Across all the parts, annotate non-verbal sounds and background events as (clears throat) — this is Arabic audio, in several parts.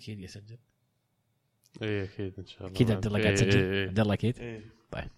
أكيد يسجل. اي أكيد إن شاء الله. أكيد عبد الله قاعد إيه، يسجل إيه، إيه. عبد الله أكيد. إيه. طيب.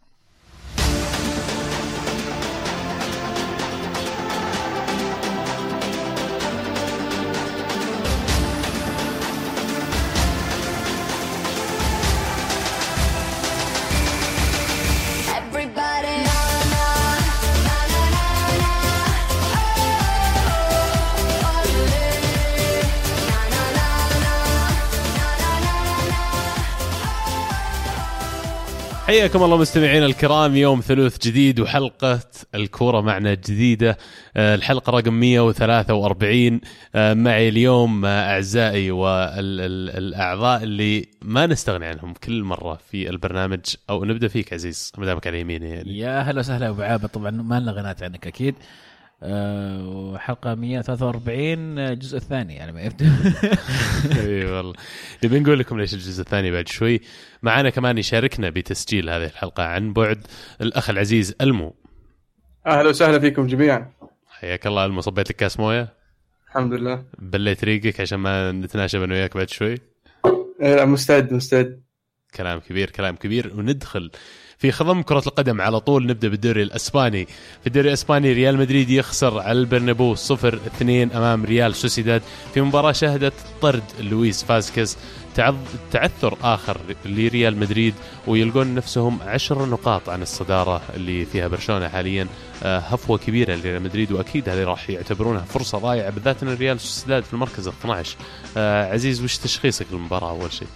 حياكم الله مستمعينا الكرام يوم ثلوث جديد وحلقة الكورة معنا جديدة. آه، الحلقة رقم 143 آه، معي اليوم آه، أعزائي والأعضاء اللي ما نستغني عنهم كل مرة في البرنامج. أو نبدأ فيك عزيز ما دامك على يميني يعني. يا هلا وسهلا أبو عابد. طبعا ما لنا غنات عنك أكيد. أه وحلقة 143 الجزء الثاني يعني ما يبدو. (laughs) إي والله. نبي نقول لكم ليش الجزء الثاني بعد شوي. معنا كمان يشاركنا بتسجيل هذه الحلقة عن بعد الأخ العزيز ألمو. أهلا وسهلا فيكم جميعا. حياك الله ألمو. صبيت لك كاس موية؟ الحمد لله. بليت ريقك عشان ما نتناشب أنا وياك بعد شوي؟ إيه، لا، مستعد مستعد. كلام كبير كلام كبير. وندخل في خضم كرة القدم على طول. نبدأ بالدوري الأسباني. في الدوري الأسباني ريال مدريد يخسر على البرنابو 0 2 أمام ريال سوسيداد. في مباراة شهدت طرد لويس تعذ... تعثر آخر لريال مدريد ويلقون نفسهم عشر نقاط عن الصدارة اللي فيها برشلونة حاليا. آه، هفوة كبيرة لريال مدريد وأكيد هذه راح يعتبرونها فرصة ضايعة بالذات أن ريال سوسيداد في المركز ال 12 آه، عزيز وش تشخيصك للمباراة أول شيء؟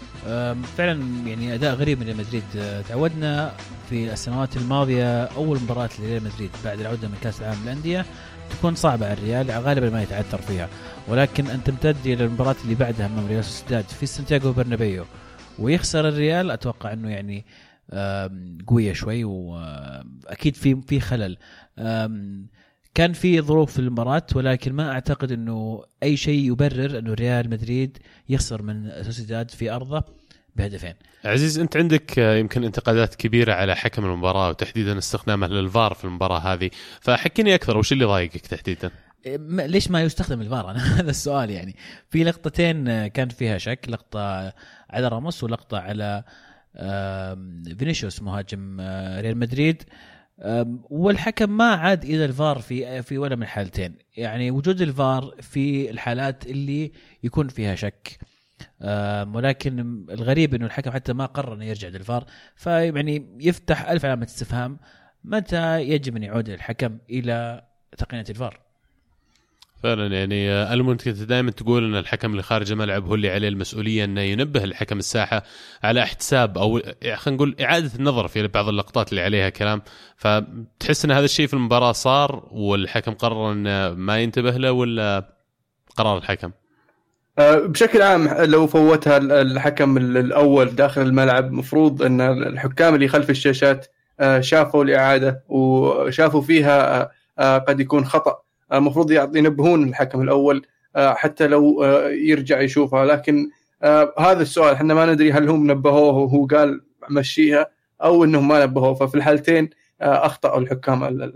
فعلا يعني أداء غريب من ريال مدريد. أه، تعودنا في السنوات الماضية أول مباراة لريال مدريد بعد العودة من كأس العالم للأندية تكون صعبة على الريال غالبا ما يتعثر فيها. ولكن أن تمتد إلى المباراة اللي بعدها أمام ريال سوسيداد في سانتياغو برنابيو ويخسر الريال أتوقع إنه يعني قوية شوي وأكيد في في خلل. كان في ظروف في المباراة ولكن ما أعتقد إنه أي شيء يبرر إنه ريال مدريد يخسر من سوسيداد في أرضه بهدفين. عزيز أنت عندك آه، يمكن انتقادات كبيرة على حكم المباراة وتحديدا استخدامه للفار في المباراة هذه. فحكيني أكثر وش اللي ضايقك تحديدا؟ م- ليش ما يستخدم الفار؟ (laughs) أنا هذا السؤال يعني. في لقطتين آه، كان فيها شك لقطة على راموس ولقطة على فينيسيوس مهاجم آه، ريال مدريد. والحكم ما عاد إلى الفار في في ولا من الحالتين يعني وجود الفار في الحالات اللي يكون فيها شك. ولكن الغريب إنه الحكم حتى ما قرر إنه يرجع للفار. فيعني يفتح ألف علامة استفهام متى يجب أن يعود الحكم إلى تقنية الفار. فعلا يعني آه، كنت دائما تقول إن الحكم اللي خارج الملعب هو اللي عليه المسؤولية إنه ينبه الحكم الساحة على احتساب أو خلينا نقول إعادة النظر في بعض اللقطات اللي عليها كلام فتحس إن هذا الشيء في المباراة صار والحكم قرر إنه ما ينتبه له ولا قرار الحكم؟ آه، بشكل عام لو فوتها ال- الحكم ال- الأول داخل الملعب مفروض إن الحكام اللي خلف الشاشات آه، شافوا الإعادة وشافوا فيها قد يكون خطأ المفروض ينبهون الحكم الأول آه، حتى لو آه، يرجع يشوفها. لكن آه، هذا السؤال إحنا ما ندري هل هم نبهوه وهو قال مشيها أو إنهم ما نبهوه. ففي الحالتين أخطأوا الحكام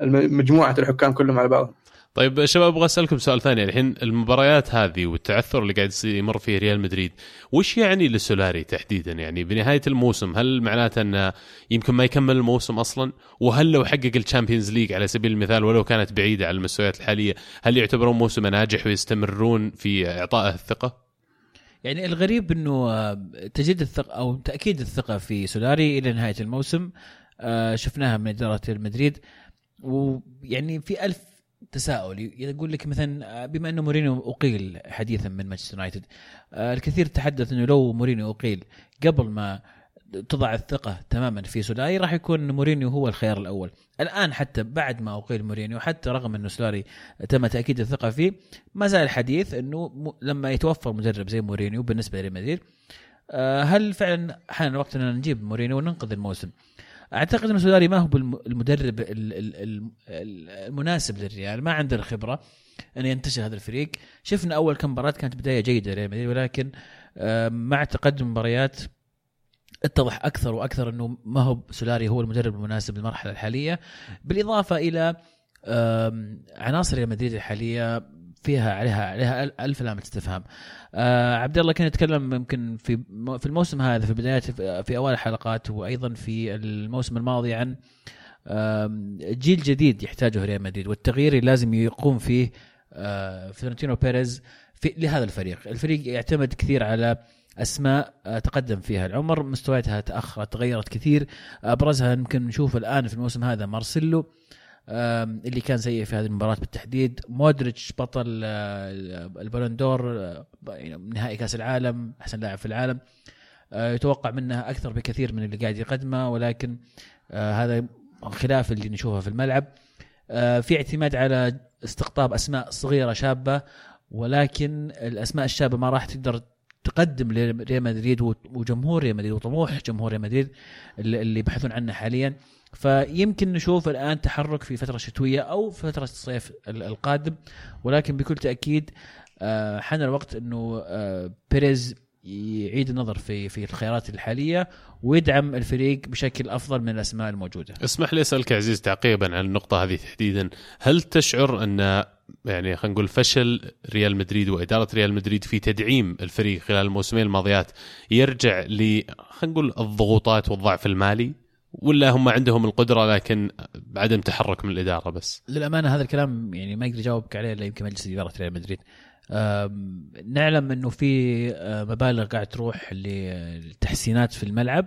مجموعة الحكام كلهم على بعضهم. طيب شباب أبغى أسألكم سؤال ثاني. الحين المباريات هذه والتعثر اللي قاعد يمر فيه ريال مدريد وش يعني لسولاري تحديدا؟ يعني بنهاية الموسم هل معناته أنه يمكن ما يكمل الموسم أصلا؟ وهل لو حقق ال Champions League على سبيل المثال ولو كانت بعيدة على المستويات الحالية هل يعتبرون موسمه ناجح ويستمرون في اعطائه الثقة؟ يعني الغريب إنه آه، تجديد الثقه أو تأكيد الثقة في سولاري إلى نهاية الموسم آه، شفناها من إدارة المدريد ويعني في ألف تساؤل. يقول لك مثلا آه، بما أنه مورينيو أقيل حديثا من مانشستر يونايتد آه، الكثير تحدث إنه لو مورينيو أقيل قبل ما تضع الثقة تماما في سولاري راح يكون مورينيو هو الخيار الأول. الآن حتى بعد ما أقيل مورينيو حتى رغم أنه سولاري تم تأكيد الثقة فيه ما زال الحديث أنه لما يتوفر مدرب زي مورينيو بالنسبة لريال مدريد آه، هل فعلا حان الوقت أننا نجيب مورينيو وننقذ الموسم؟ أعتقد ان سولاري ما هو المدرب ال- ال- ال- ال- المناسب للريال. ما عنده الخبرة ان ينتشر هذا الفريق. شفنا أول كم مباراة كانت بداية جيدة لريال مدريد ولكن مع تقدم المباريات اتضح أكثر وأكثر إنه ما هو سولاري هو المدرب المناسب للمرحلة الحالية. بالإضافة إلى عناصر ريال مدريد الحالية فيها عليها عليها الف علامه استفهام آه عبد الله كان يتكلم يمكن في في الموسم هذا في بدايات في اوائل الحلقات وأيضا في الموسم الماضي عن جيل جديد يحتاجه ريال مدريد والتغيير اللي لازم يقوم فيه آه فلورنتينو بيريز في لهذا الفريق. الفريق يعتمد كثير على أسماء آه، تقدم فيها. العمر مستوياتها تأخرت تغيرت كثير. أبرزها يمكن نشوف الآن في الموسم هذا مارسيلو. اللي كان سيء في هذه المباراة بالتحديد. مودريتش بطل آه، ال Ballon d'Or آه، نهائي كأس العالم أحسن لاعب في العالم. يتوقع منه أكثر بكثير من اللي قاعد يقدمه ولكن هذا خلاف اللي نشوفه في الملعب. في اعتماد على استقطاب أسماء صغيرة شابة ولكن الأسماء الشابة ما راح تقدر تقدم لريال مدريد وجمهور ريال مدريد وطموح جمهور ريال مدريد اللي يبحثون عنه حاليا. فيمكن نشوف الآن تحرك في فترة شتوية أو فترة الصيف القادم ولكن بكل تأكيد آه، حان الوقت إنه آه، بيريز يعيد النظر في في الخيارات الحالية ويدعم الفريق بشكل أفضل من الأسماء الموجودة. اسمح لي أسألك عزيز تعقيبا على النقطة هذه تحديدا، هل تشعر أن يعني خلينا نقول فشل ريال مدريد وإدارة ريال مدريد في تدعيم الفريق خلال الموسمين الماضيات يرجع ل خلينا نقول الضغوطات والضعف المالي ولا هم عندهم القدرة لكن بعدم تحرك من الإدارة بس؟ للأمانة هذا الكلام يعني ما يقدر يجاوبك عليه إلا يمكن مجلس إدارة ريال مدريد. نعلم إنه في مبالغ قاعد تروح للتحسينات في الملعب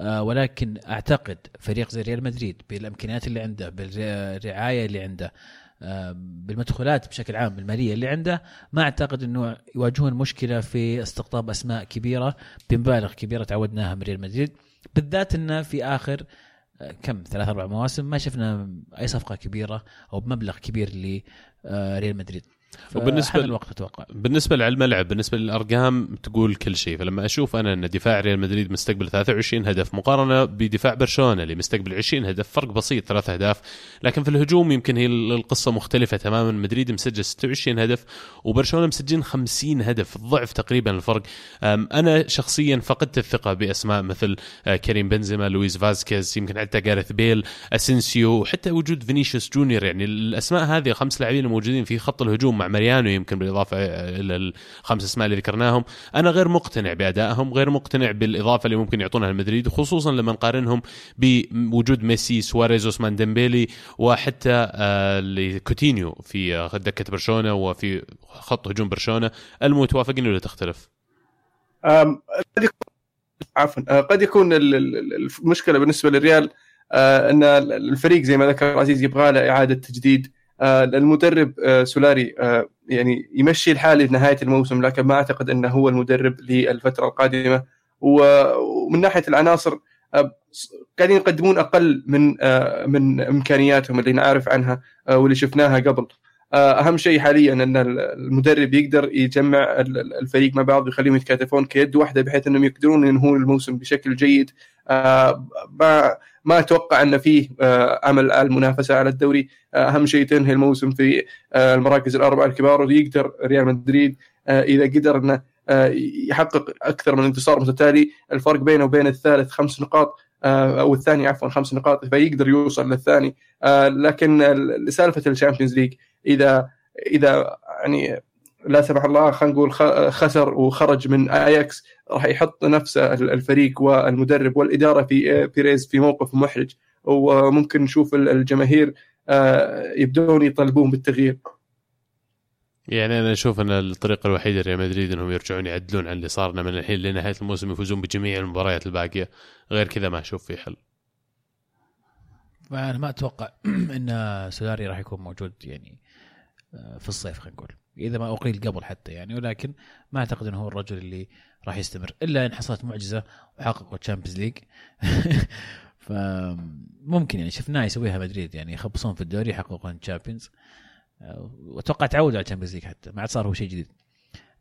ولكن أعتقد فريق زي ريال مدريد بالإمكانيات اللي عنده بالرعاية اللي عنده بالمدخولات بشكل عام الماليه اللي عنده ما أعتقد إنه يواجهون مشكلة في استقطاب أسماء كبيرة بمبالغ كبيرة تعودناها من ريال مدريد بالذات إنه في آخر كم ثلاث أربع مواسم ما شفنا أي صفقة كبيرة أو بمبلغ كبير لريال مدريد. وبالنسبه الوقت أتوقع. بالنسبة للملعب بالنسبة للأرقام تقول كل شيء. فلما أشوف أنا إن دفاع ريال مدريد مستقبل 23 هدف مقارنة بدفاع برشلونة اللي مستقبل 20 هدف فرق بسيط ثلاث أهداف. لكن في الهجوم يمكن هي القصة مختلفة تماما. مدريد مسجل 26 هدف وبرشلونة مسجلين 50 هدف. ضعف تقريبا الفرق. أنا شخصيا فقدت الثقة بأسماء مثل آه، كريم بنزيما لويس فازكيز يمكن حتى جارث بيل أسينسيو وحتى وجود فينيسيوس جونيور. يعني الأسماء هذه خمس لاعبين الموجودين في خط الهجوم مع ماريانو يمكن بالإضافة إلى الخمس أسماء اللي ذكرناهم. أنا غير مقتنع بأدائهم غير مقتنع بالإضافة اللي ممكن يعطونها لمدريد خصوصا لما نقارنهم بوجود ميسي سواريز اوسمان ديمبيلي وحتى آه، كوتينيو في دكة برشلونة وفي خط هجوم برشلونة. انت متوافقين ولا تختلف؟ عفوا آه، قد يكون المشكلة بالنسبة للريال آه، إن الفريق زي ما ذكر عزيز يبغى له إعادة تجديد. آه، المدرب آه، سولاري آه، يعني يمشي الحال لنهايه الموسم لكن ما أعتقد إنه هو المدرب للفترة القادمة. ومن ناحية العناصر قاعدين يقدمون أقل من من إمكانياتهم اللي نعرف عنها واللي شفناها قبل. أهم شيء حاليا إن المدرب يقدر يجمع الفريق مع بعض ويخليهم يتكاتفون كيد واحدة بحيث إنهم يقدرون ينهون الموسم بشكل جيد. ما ما أتوقع أن فيه أمل على المنافسة على الدوري. أهم شيء تنهي الموسم في المراكز الأربعة الكبار ويقدر ريال مدريد إذا قدر أنه يحقق أكثر من انتصار متتالي. الفرق بينه وبين الثالث خمس نقاط أو الثاني عفوا خمس نقاط فيقدر يوصل للثاني. لكن لسالفه ال Champions League اذا إذا يعني لا سمح الله خلينا نقول خسر وخرج من اياكس راح يحط نفسه الفريق والمدرب والإدارة في بيريز في موقف محرج. وممكن نشوف الجماهير آه، يبدون يطالبون بالتغيير. يعني أنا أشوف أن الطريقة الوحيدة لريال مدريد أنهم يرجعون يعدلون عن اللي صار من الحين لنهاية الموسم يفوزون بجميع المباريات الباقية. غير كذا ما أشوف في حل. أنا ما أتوقع (clears throat) أن سولاري راح يكون موجود يعني آه، في الصيف خلينا نقول. إذا ما أقيل قبل حتى يعني ولكن ما أعتقد إنه هو الرجل اللي راح يستمر إلا إن حصلت معجزة وحققوا Champions League فممكن يعني شفناه يسويها مدريد يعني يخبصون في الدوري يحققون Champions وأتوقع تعودوا على ال Champions League حتى ما عاد صار هو شيء جديد.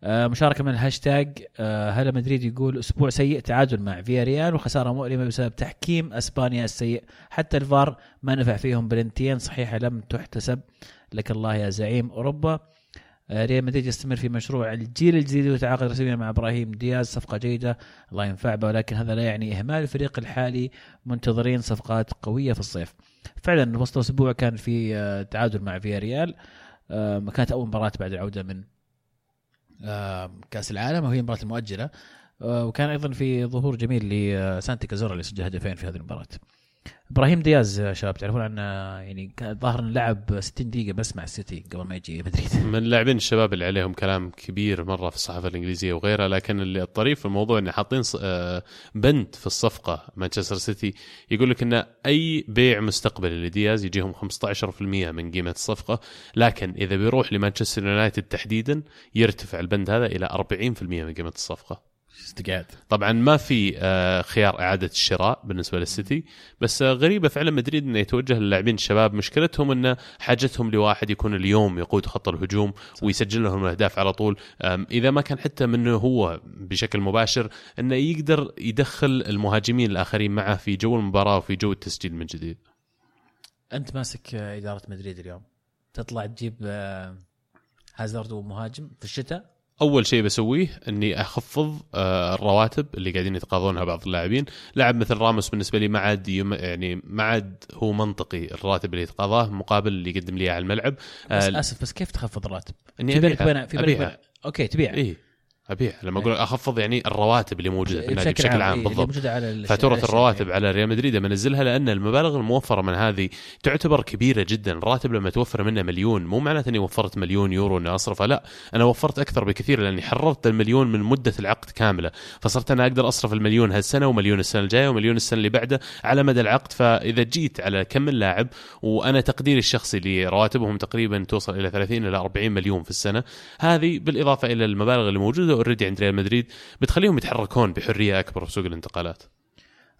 آه، مشاركة من الهاشتاج آه، هلا مدريد يقول أسبوع سيء تعادل مع فيا ريال وخسارة مؤلمة بسبب تحكيم أسبانيا السيء؟ حتى الفار ما نفع فيهم بلنتين صحيحه لم تحتسب. لك الله يا زعيم أوروبا. ريال مدريد يستمر في مشروع الجيل الجديد ويتعاقد رسميا مع إبراهيم دياز. صفقة جيدة الله ينفع به ولكن هذا لا يعني إهمال الفريق الحالي. منتظرين صفقات قوية في الصيف. فعلا وسط الأسبوع كان في تعادل مع فيا ريال آه، كانت أول مباراة بعد العودة من آه، كأس العالم وهي المباراه المؤجله آه، وكان أيضا في ظهور جميل لسانتي كازورا اللي سجل هدفين في هذه المباراة. إبراهيم دياز يا شباب تعرفون عنه يعني كان ظاهر انه لعب 60 دقيقة بس مع السيتي قبل ما يجي مدريد. (laughs) من اللاعبين الشباب اللي عليهم كلام كبير مرة في الصحافة الإنجليزية وغيرها لكن اللي الطريف في الموضوع إنه حاطين آه، بند في الصفقة مانشستر سيتي يقول لك إن أي بيع مستقبلي لدياز يجيهم 15% من قيمة الصفقة لكن إذا بيروح لمانشستر يونايتد تحديدا يرتفع البند هذا إلى 40% من قيمة الصفقة. استقعاد طبعا ما في آه، خيار إعادة الشراء بالنسبة للسيتي بس آه، غريبة فعلا مدريد إنه يتوجه للاعبين الشباب. مشكلتهم إنه حاجتهم لواحد يكون اليوم يقود خط الهجوم ويسجل لهم الأهداف على طول. إذا ما كان حتى منه هو بشكل مباشر إنه يقدر يدخل المهاجمين الآخرين معه في جو المباراة وفي جو التسجيل من جديد. أنت ماسك آه، إدارة مدريد اليوم. تطلع تجيب هازارد ومهاجم في الشتاء؟ أول شيء بسويه إني أخفض آه، الرواتب اللي قاعدين يتقاضونها بعض اللاعبين. لاعب مثل راموس بالنسبة لي ما عاد يم- يعني ما عاد هو منطقي الراتب اللي يتقاضاه مقابل اللي يقدم لي إياه على الملعب. بس آه، آسف بس كيف تخفض الراتب؟ إني في بالك. بين في بالك أوكي تبيع إيه. أبيع. لما أقول أخفض يعني الرواتب اللي موجودة في النادي بشكل عام إيه، اللي بالضبط. على فاتورة على. الرواتب على ريال مدريد لما انزلها لأن المبالغ الموفرة من هذه تعتبر كبيرة جدا. الراتب لما توفر منه مليون مو معناته إني وفرت مليون يورو إني اصرفها لا. أنا وفرت أكثر بكثير لأني حررت المليون من مدة العقد كاملة. فصرت أنا أقدر أصرف المليون هالسنة ومليون السنة الجاية ومليون السنة اللي بعده على مدى العقد. فإذا جيت على كم لاعب وأنا تقديري الشخصي لرواتبهم تقريبا توصل إلى 30 إلى 40 مليون في السنة هذه بالإضافة إلى المبالغ اللي موجودة already عند ريال مدريد بتخليهم يتحركون بحرية أكبر في سوق الانتقالات.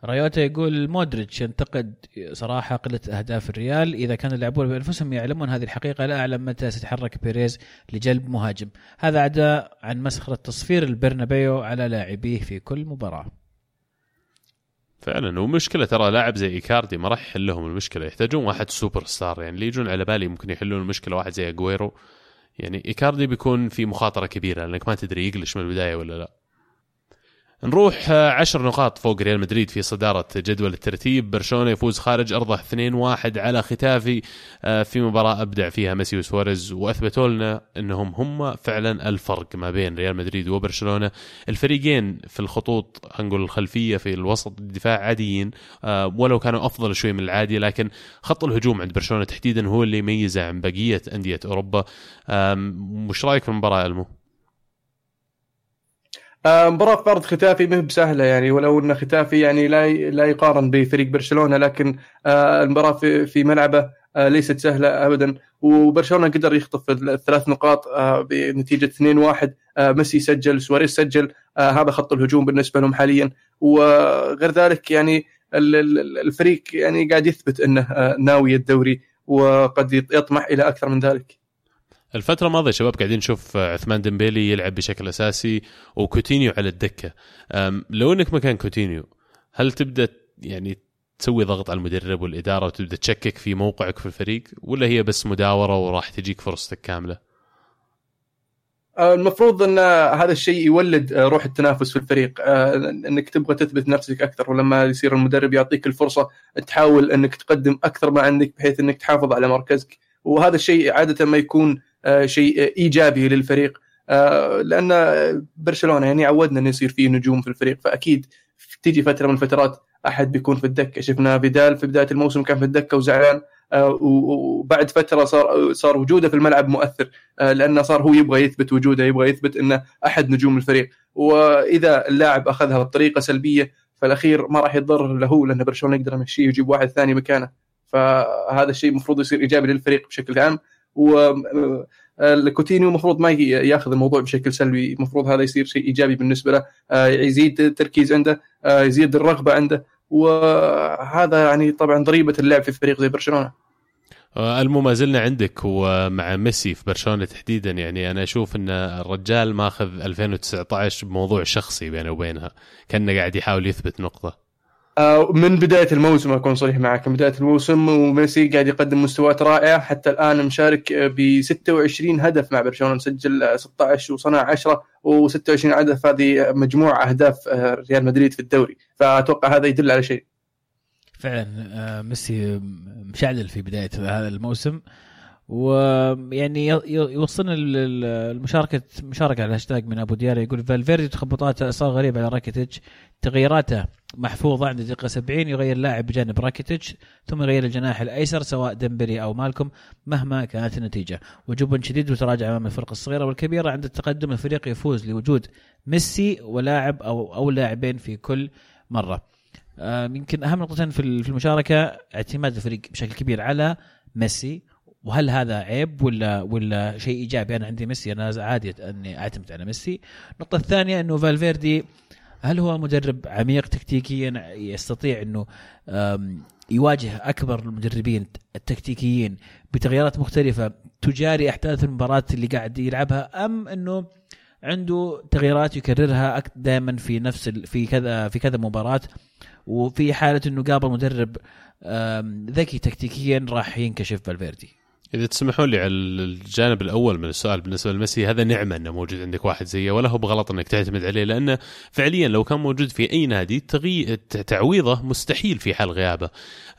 رايوتا يقول مودريتش ينتقد صراحة قلة أهداف الريال. إذا كان اللاعبون بأنفسهم يعلمون هذه الحقيقة لا أعلم متى سيتحرك بيريز لجلب مهاجم. هذا عدا عن مسخرة تصفير البرنابيو على لاعبيه في كل مباراة. فعلا ومشكلة ترى لاعب زي إيكاردي ما راح يحل لهم المشكلة. يحتاجون واحد سوبر ستار يعني اللي يجون على بالي ممكن يحلون المشكلة واحد زي اجويرو يعني إيكاردي بيكون في مخاطرة كبيرة لأنك ما تدري يقلش من البداية ولا لا. نروح آه، عشر نقاط فوق ريال مدريد في صدارة جدول الترتيب. برشلونة يفوز خارج أرضه 2-1 على ختافي آه، في مباراة أبدع فيها ميسي وسواريز وأثبتوا لنا أنهم هم فعلا الفرق ما بين ريال مدريد وبرشلونة. الفريقين في الخطوط هنقول الخلفية في الوسط الدفاع عاديين آه، ولو كانوا أفضل شوي من العادي لكن خط الهجوم عند برشلونة تحديدا هو اللي يميزه عن بقية أندية أوروبا. وش رأيك في المباراة ألمو؟ آه، مباراة فرض ختافي ما بسهلة يعني ولو أن ختافي يعني لا لا يقارن بفريق برشلونة لكن آه، المباراة في ملعبه آه، ليست سهلة ابدا. وبرشلونة قدر يخطف الثلاث نقاط بنتيجة 2-1 آه، ميسي سجل سواريز سجل هذا خط الهجوم بالنسبة لهم حاليا. وغير ذلك يعني ال- ال- الفريق يعني قاعد يثبت أنه ناوي الدوري وقد يطمح إلى أكثر من ذلك. الفترة الماضية شباب قاعدين نشوف عثمان ديمبيلي يلعب بشكل أساسي وكوتينيو على الدكة. لو أنك مكان كوتينيو هل تبدأ يعني تسوي ضغط على المدرب والإدارة وتبدأ تشكك في موقعك في الفريق ولا هي بس مداورة وراح تجيك فرصتك كاملة؟ آه، المفروض أن هذا الشيء يولد آه، روح التنافس في الفريق. آه، أنك تبغى تثبت نفسك أكثر ولما يصير المدرب يعطيك الفرصة تحاول أنك تقدم أكثر ما عندك بحيث إنك تحافظ على مركزك. وهذا الشيء عادة ما يكون آه، شيء إيجابي للفريق. آه، لأن برشلونة يعني عودنا إنه يصير فيه نجوم في الفريق. فأكيد تيجي فترة من الفترات أحد بيكون في الدكة. شفنا فيدال في بداية الموسم كان في الدكة وزعلان. آه، وبعد فترة صار صار وجوده في الملعب مؤثر. آه، لأنه صار هو يبغى يثبت وجوده يبغى يثبت إنه أحد نجوم الفريق. وإذا اللاعب أخذها بطريقة سلبية فالأخير ما راح يتضرر له لأن برشلونة يقدر يمشيه ويجيب واحد ثاني مكانه. فهذا الشيء المفروض يصير إيجابي للفريق بشكل عام. و آه، المفروض ما ياخذ الموضوع بشكل سلبي. المفروض هذا يصير شيء إيجابي بالنسبة له آه، يزيد التركيز عنده آه، يزيد الرغبة عنده. وهذا يعني طبعا ضريبة اللعب في فريق زي برشلونة. ألمو ما زلنا عندك ومع ميسي في برشلونة تحديدا. يعني أنا أشوف أن الرجال ماخذ 2019 بموضوع شخصي بينه وبينها. كأنه قاعد يحاول يثبت نقطة. آه، من بداية الموسم أكون صريح معك. من بداية الموسم وميسي قاعد يقدم مستويات رائعة. حتى الآن مشارك ب 26 هدف مع برشلونة مسجل آه، 16 وصنع 10 و26 هدف هذه مجموع أهداف آه، ريال مدريد في الدوري. فأتوقع هذا يدل على شيء. فعلا آه، ميسي مشعل في بداية هذا الموسم. ويعني يوصلنا ال- المشاركة مشاركة على الهاشتاج من أبو ديارة يقول فالفيردي تخبطاته اصابه غريبه على راكيتيتش. تغييراته محفوظة عند الدقيقه 70 يغير لاعب بجانب راكيتيتش ثم يغير الجناح الأيسر سواء ديمبيلي أو مالكم مهما كانت النتيجة. وجبن شديد وتراجع أمام الفرق الصغيرة والكبيرة عند التقدم الفريق يفوز لوجود ميسي ولاعب أو أو لاعبين في كل مرة. آم، يمكن أهم نقطتين في ال- في المشاركة اعتماد الفريق بشكل كبير على ميسي وهل هذا عيب ولا ولا شيء إيجابي؟ أنا عندي ميسي أنا عادي أني أعتمد على ميسي. النقطة الثانية إنه فالفيردي هل هو مدرب عميق تكتيكيا؟ يستطيع إنه يواجه أكبر المدربين التكتيكيين بتغييرات مختلفة تجاري أحداث المباراة اللي قاعد يلعبها أم إنه عنده تغييرات يكررها دائما في نفس في كذا في كذا مباراة؟ وفي حالة إنه قابل مدرب ذكي تكتيكيا راح ينكشف فالفيردي. إذا تسمحون لي على الجانب الأول من السؤال بالنسبة لميسي هذا نعمة إنه موجود عندك واحد زيه ولا هو بغلط إنك تعتمد عليه؟ لأنه فعليا لو كان موجود في أي نادي تغي... تعويضه مستحيل في حال غيابه.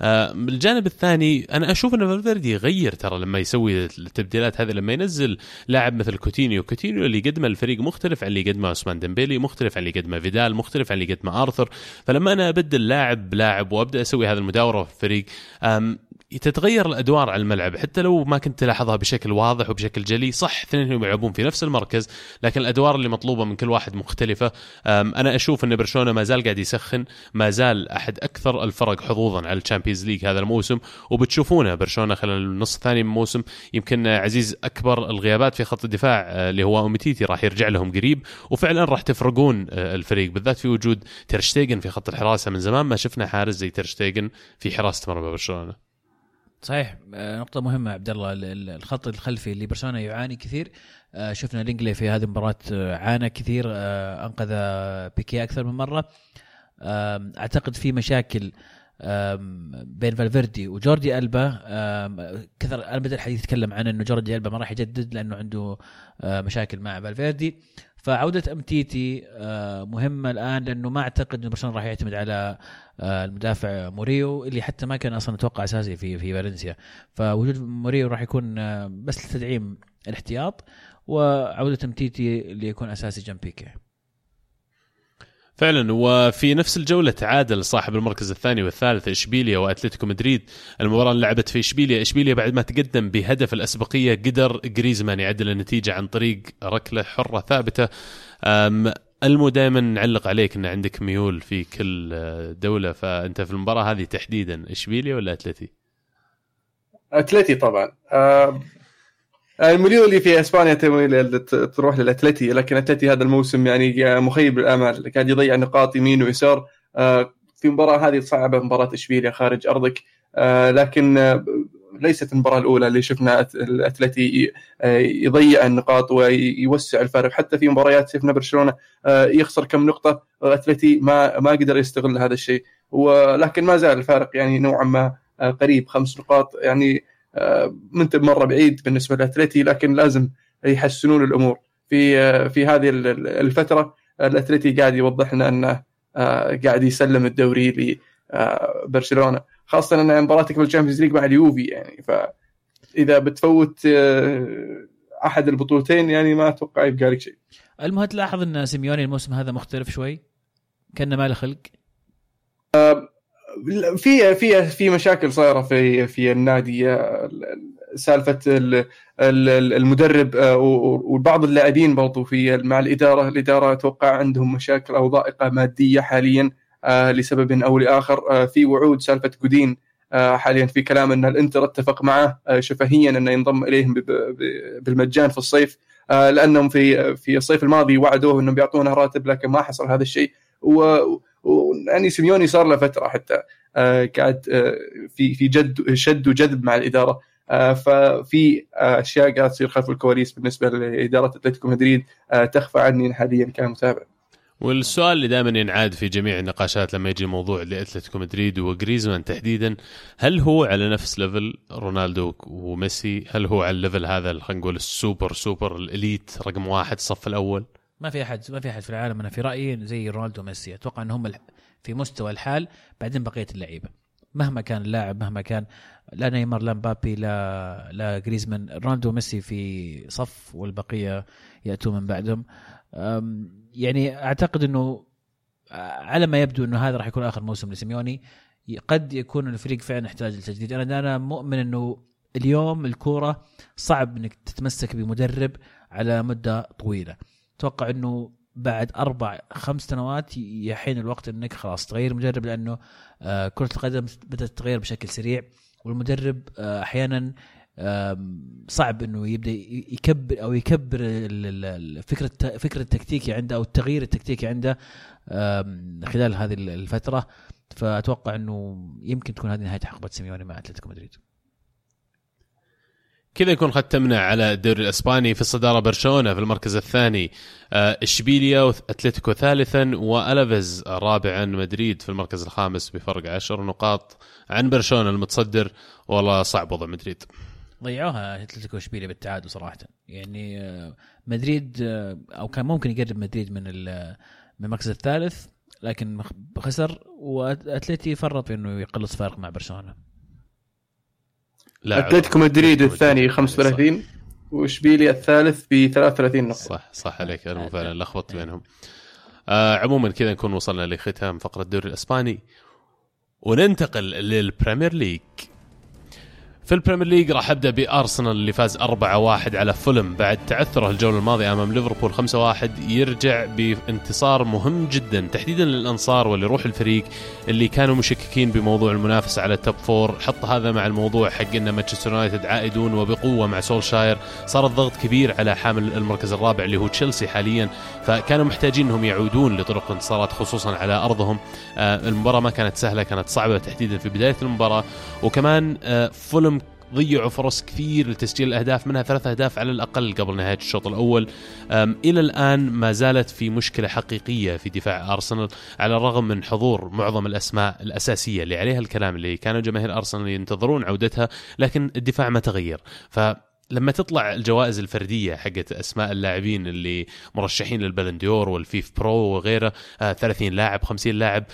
آه الجانب الثاني أنا أشوف إن فالفيردي يغير ترى لما يسوي التبديلات هذه لما ينزل لاعب مثل كوتينيو، كوتينيو اللي يقدمه الفريق مختلف عن اللي يقدمه عثمان ديمبيلي، مختلف عن اللي يقدمه فيدال، مختلف عن اللي يقدمه آرثر، فلما أنا أبدل لاعب بلاعب وأبدأ أسوي هذه المداورة في الفريق تتغير الأدوار على الملعب. حتى لو ما كنت تلاحظها بشكل واضح وبشكل جلي صح اثنينهم يلعبون في نفس المركز لكن الأدوار اللي مطلوبة من كل واحد مختلفة. أنا أشوف إن برشلونة ما زال قاعد يسخن ما زال أحد أكثر الفرق حظوظا على ال Champions League هذا الموسم. وبتشوفونه برشلونة خلال النص الثاني من الموسم يمكن عزيز أكبر الغيابات في خط الدفاع آه، اللي هو أومتيتي راح يرجع لهم قريب. وفعلا راح تفرقون آه، الفريق بالذات في وجود تير شتيجن في خط الحراسة من زمان. ما شفنا حارس زي تير شتيجن في حراسة مرمى برشلونة. صحيح. آه، نقطة مهمة عبد الله ال- ال- الخط الخلفي اللي برشلونة يعاني كثير. آه، شفنا لينجليه في هذه المباراة آه، عانى كثير أنقذ بيكي أكثر من مرة. آم، أعتقد في مشاكل بين فالفيردي وجوردي ألبا. كثر أنا بدا الحديث يتكلم عن إنه جوردي ألبا ما راح يجدد لأنه عنده مشاكل مع فالفيردي. فعودة امتيتي آه، مهمة الآن لأنه ما أعتقد إنه برشلونة راح يعتمد على آه، المدافع موريو اللي حتى ما كان أصلا أتوقع أساسي في في فالنسيا. فوجود موريو راح يكون آه، بس لتدعيم الاحتياط وعودة امتيتي اللي يكون أساسي جنب بيكي. فعلا. وفي نفس الجولة تعادل صاحب المركز الثاني والثالث إشبيليا وأتلتيكو مدريد. المباراة اللي لعبت في إشبيليا إشبيليا بعد ما تقدم بهدف الأسبقية قدر جريزمان يعدل النتيجة عن طريق ركلة حرة ثابتة. أم المو دائما نعلق عليك إن عندك ميول في كل آه، دولة. فأنت في المباراة هذه تحديدا إشبيليا ولا أتلتي؟ أتلتي طبعا. المليون اللي في إسبانيا تروح للاتلتي لكن أتلتي هذا الموسم يعني مخيب للأمال قاعد يضيع نقاط يمين ويسار. آه، في المباراه هذه صعبة مباراة إشبيليا خارج أرضك. آه، لكن آه، ليست المباراة الأولى اللي شفنا الأتلتي يضيع النقاط ويوسع الفارق حتى في مباريات شفنا برشلونة يخسر كم نقطة أتلتي ما ما قدر يستغل هذا الشيء. ولكن ما زال الفارق يعني نوعا ما قريب خمس نقاط. يعني آه، منت مرة بعيد بالنسبة للاتلتي لكن لازم يحسنون الأمور. في آه، في هذه ال- ال- الفترة الاتلتي قاعد يوضح لنا أنه آه، قاعد يسلم الدوري لبرشلونه خاصة أن مباراتك في ال Champions League مع اليوفي يعني فاذا بتفوت أحد البطولتين يعني ما أتوقع يبقى لك شيء. المهم تلاحظ أن سيميوني الموسم هذا مختلف شوي. كأنه ما له خلق. في في في مشاكل صايرة في في النادي. سالفة ال- ال- المدرب آه، وبعض اللاعبين برضو في مع الإدارة، الإدارة أتوقع عندهم مشاكل أو ضائقة مادية حاليا آه، لسبب أو لآخر. آه، في وعود سالفة جودين حاليا في كلام أن الإنتر اتفق معه شفهيا انه ينضم إليهم بالمجان في الصيف. لأنهم في في الصيف الماضي وعدوه أنهم بيعطونه راتب لكن ما حصل هذا الشيء. و- ويعني سيميوني صار له فترة حتى آه، قاعد آه، في في جد شد وجذب مع الإدارة آه، ففي أشياء قاعدة تصير خلف الكواليس بالنسبة لإدارة أتلتيكو مدريد تخفى عني حاليا كمتابع. والسؤال اللي دائما ينعاد في جميع النقاشات لما يجي موضوع لأتلتيكو مدريد وجريزمان تحديدا هل هو على نفس level رونالدو وميسي؟ هل هو على ال level هذا خلينا نقول ال super super ال elite رقم واحد الصف الأول؟ ما في احد ما في أحد في العالم أنا في رأيي زي رونالدو وميسي. أتوقع ان هم في مستوى الحال بعدين بقية اللعيبة. مهما كان اللاعب مهما كان لا نيمار لا مبابي لا لا جريزمان. رونالدو وميسي في صف والبقية يأتون من بعدهم. يعني أعتقد إنه على ما يبدو إنه هذا راح يكون آخر موسم لسيميوني. قد يكون الفريق فعلا يحتاج لتجديد أنا أنا مؤمن إنه اليوم الكورة صعب إنك تتمسك بمدرب على مدة طويلة. أتوقع إنه بعد أربع خمس سنوات يحين الوقت إنك خلاص تغير مدرب لأنه آه، كرة القدم بدأت تتغير بشكل سريع والمدرب آه، أحيانا صعب إنه يبدأ يكبر أو يكبر فكرة فكرة التكتيكي عنده أو التغيير التكتيكي عنده خلال هذه الفترة. فأتوقع إنه يمكن تكون هذه نهاية حقبة سيميوني مع أتلتيكو مدريد. كذا يكون ختمنا على الدوري الإسباني في الصداره برشلونة في المركز الثاني آه، إشبيليا وأتلتيكو ثالثا وألافيز رابعا مدريد في المركز الخامس بفرق عشر نقاط عن برشلونة المتصدر. والله صعب وضع مدريد. ضيعوها أتلتيكو اشبيليا بالتعادل صراحة. يعني آه، مدريد آه، أو كان ممكن يقرب مدريد من من المركز الثالث لكن خسر واتلتي فرط في إنه يقلص فارق مع برشلونة. لا اتلتيكو مدريد الثاني مدريد. 35 واشبيليا الثالث ب 33 نقطة. صح صح عليك أنا فعلا لخبطت بينهم. آه عموما كذا نكون وصلنا لختام فقرة الدوري الإسباني وننتقل لل Premier League. في ال Premier League راح أبدأ بأرسنال اللي فاز 4-1 على فولم. بعد تعثره الجولة الماضية أمام ليفربول 5-1 يرجع بانتصار مهم جدا تحديدا للأنصار واللي يروح الفريق اللي كانوا مشككين بموضوع المنافسة على ال top four حط هذا مع الموضوع حق إن مانشستر يونايتد عائدون وبقوة مع سولشاير. صار الضغط كبير على حامل المركز الرابع اللي هو تشيلسي حاليا. فكانوا محتاجين إنهم يعودون لطرق انتصارات خصوصا على أرضهم. آه، المباراة ما كانت سهلة كانت صعبة تحديدا في بداية المباراة. وكمان آه، فولم ضيعوا فرص كثير لتسجيل الأهداف منها ثلاث أهداف على الأقل قبل نهاية الشوط الأول. إلى الآن ما زالت في مشكلة حقيقية في دفاع أرسنال على الرغم من حضور معظم الأسماء الأساسية اللي عليها الكلام اللي كانوا جماهير أرسنال ينتظرون عودتها لكن الدفاع ما تغير. ف لما تطلع الجوائز الفردية حقت أسماء اللاعبين اللي مرشحين للبالون دور وال FIFPro وغيره آه 30 لاعب 50 لاعب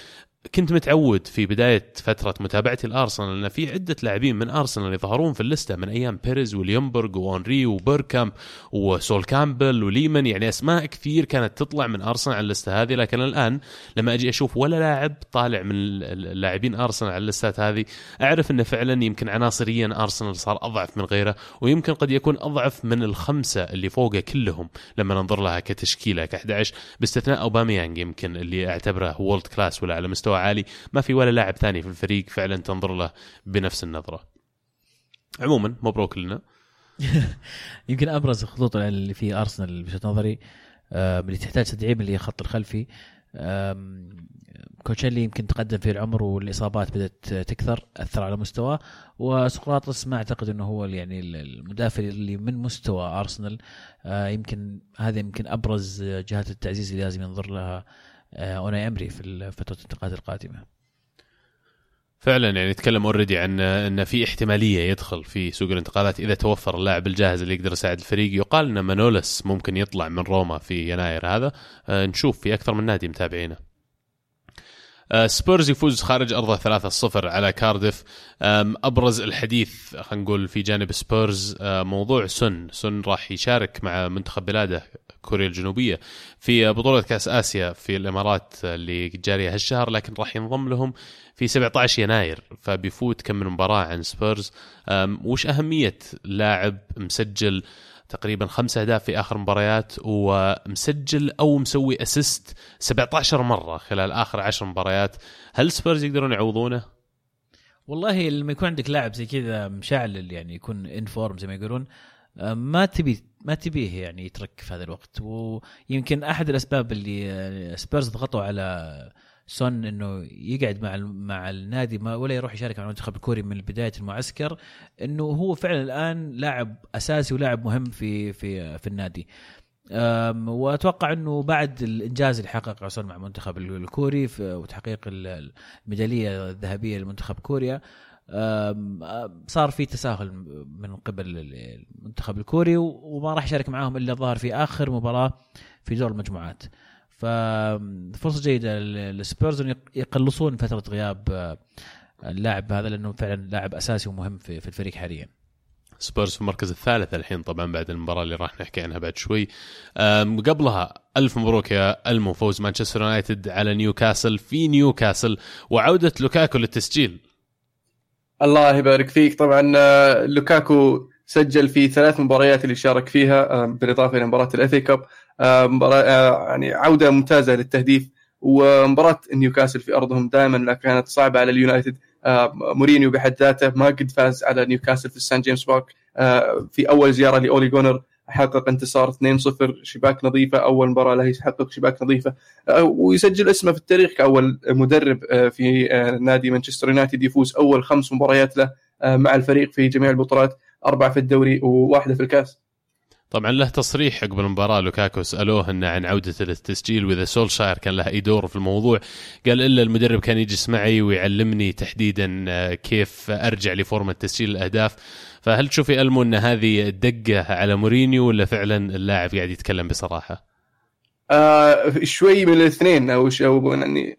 كنت متعود في بداية فترة متابعتي الأرسنال إن في عدة لاعبين من أرسنال يظهرون في ال list ـه من أيام بيريز وليونبرغ وهنري وبيركامب وسول كامبل وليمان. يعني أسماء كثير كانت تطلع من أرسنال على ال list ـه هذه لكن الآن لما أجي أشوف ولا لاعب طالع من اللاعبين أرسنال على ال list ـات هذه أعرف انه فعلا يمكن عناصريا أرسنال صار أضعف من غيره ويمكن قد يكون أضعف من الخمسة اللي فوقه كلهم لما ننظر لها كتشكيلة ك11 باستثناء أوباميانج يمكن اللي أعتبره world class ولا على مستوى عالي ما في ولا لاعب ثاني في الفريق فعلا تنظر له بنفس النظرة. عموما مبروك لنا. (laughs) يمكن أبرز الخطوط اللي في أرسنال بوجهة نظري اللي تحتاج تدعيم اللي هي الخط الخلفي. كوسيلني يمكن تقدم في العمر والإصابات بدأت تكثر أثر على مستواه. وسقراطس ما أعتقد إنه هو يعني المدافع اللي من مستوى أرسنال. آه، يمكن هذا يمكن أبرز جهات التعزيز اللي لازم ينظر لها اوناي امري في فترة الانتقالات القادمة. فعلا يعني نتكلم already عن إن في احتمالية يدخل في سوق الانتقالات إذا توفر اللاعب الجاهز اللي يقدر يساعد الفريق. يقال إن مانولس ممكن يطلع من روما في يناير هذا. آه، نشوف في أكثر من نادي متابعينه. آه، سبيرز يفوز خارج أرضه 3-0 على كارديف. آم، أبرز الحديث خلينا نقول في جانب سبيرز آه، موضوع سن. سن راح يشارك مع منتخب بلاده كوريا الجنوبية في بطولة كأس آسيا في الإمارات اللي جارية هالشهر لكن راح ينضم لهم في 17 يناير فبيفوت كم من مباراة عن سبيرز. وش أهمية لاعب مسجل تقريبا خمسة أهداف في آخر مباريات ومسجل أو مسوي assist 17 مرة خلال آخر 10 مباريات هل سبيرز يقدرون يعوضونه؟ والله لما يكون عندك لاعب زي كذا مشعل يعني يكون in form زي ما يقولون آه، ما تبي ما تبيه يعني يترك في هذا الوقت ويمكن أحد الأسباب اللي آه، سبيرز ضغطوا على سون إنه يقعد مع مع النادي ما ولا يروح يشارك مع المنتخب الكوري من بداية المعسكر إنه هو فعلا الآن لاعب أساسي ولاعب مهم في في في النادي. وأتوقع إنه بعد الإنجاز اللي حققه سون مع المنتخب الكوري وتحقيق ال- الميدالية الذهبية لمنتخب كوريا صار في تساهل من قبل المنتخب الكوري وما راح يشارك معاهم إلا ظهر في آخر مباراة في دور المجموعات. ففرصة جيدة للسبيرز يق- يقلصون فترة غياب آه، اللاعب هذا لأنه فعلا لاعب أساسي ومهم في, في الفريق حاليا. سبيرز في المركز الثالث الحين طبعا بعد المباراة اللي راح نحكي عنها بعد شوي. قبلها ألف مبروك يا ألمو فوز مانشستر يونايتد على نيوكاسل في نيوكاسل وعودة لوكاكو للتسجيل. الله يبارك فيك. طبعا آه، لوكاكو سجل في ثلاث مباريات اللي شارك فيها بالإضافة إلى مباراة ال FA Cup مباراة آه، يعني عودة ممتازة للتهديف. ومباراة نيوكاسل في أرضهم دائما كانت صعبة على اليونايتد. آه، مورينيو بحد ذاته ما قد فاز على نيوكاسل في السان جيمس بارك. آه، في أول زيارة لأولي جونر حقق انتصار 2-0 شباك نظيفة. أول مباراة له يحقق شباك نظيفة. آه، ويسجل اسمه في التاريخ كأول مدرب آه، في آه، نادي مانشستر يونايتد يفوز أول خمس مباريات له آه، مع الفريق في جميع البطولات. أربعة في الدوري وواحدة في الكأس. طبعا له تصريح قبل المباراة لوكاكو سألوه إنه عن عودته للتسجيل وإذا سولشاير كان له أي دور في الموضوع قال إلا المدرب كان يجلس معي ويعلمني تحديدا آه، كيف أرجع لفورمة تسجيل الأهداف فهل تشوفي المو إن هذه دقة على مورينيو ولا فعلا اللاعب قاعد يتكلم بصراحة؟ آه شوي من الاثنين أو أو يعني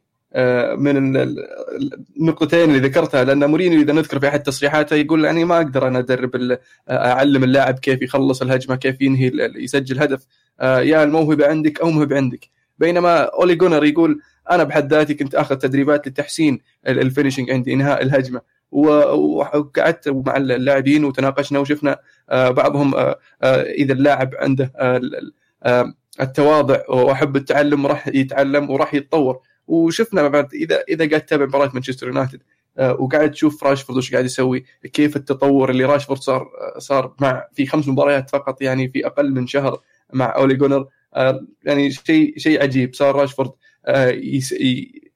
من ال- ال- النقطتين اللي ذكرتها لأن مورينيو إذا نذكر في أحد تصريحاته يقول يعني ما أقدر أنا أدرب ال- أعلم اللاعب كيف يخلص الهجمة كيف ينهي يسجل هدف. آه يا الموهبة عندك أو موهبة عندك. بينما أولي جونر يقول أنا بحد ذاتي كنت آخذ تدريبات لتحسين ال- finishing عندي إنهاء الهجمة. وقعدت مع اللاعبين وتناقشنا وشفنا آه بعضهم آه آه إذا اللاعب عنده آه ال- ال- آه التواضع وأحب التعلم راح يتعلم وراح يتطور. وشفنا بعد اذا إذا قاعد تتابع مباراة مانشستر يونايتد آه، وقاعد تشوف راشفورد وش قاعد يسوي كيف التطور اللي راشفورد صار آه، صار مع في خمس مباريات فقط يعني في أقل من شهر مع أولي جونر آه، يعني شيء شيء عجيب. صار راشفورد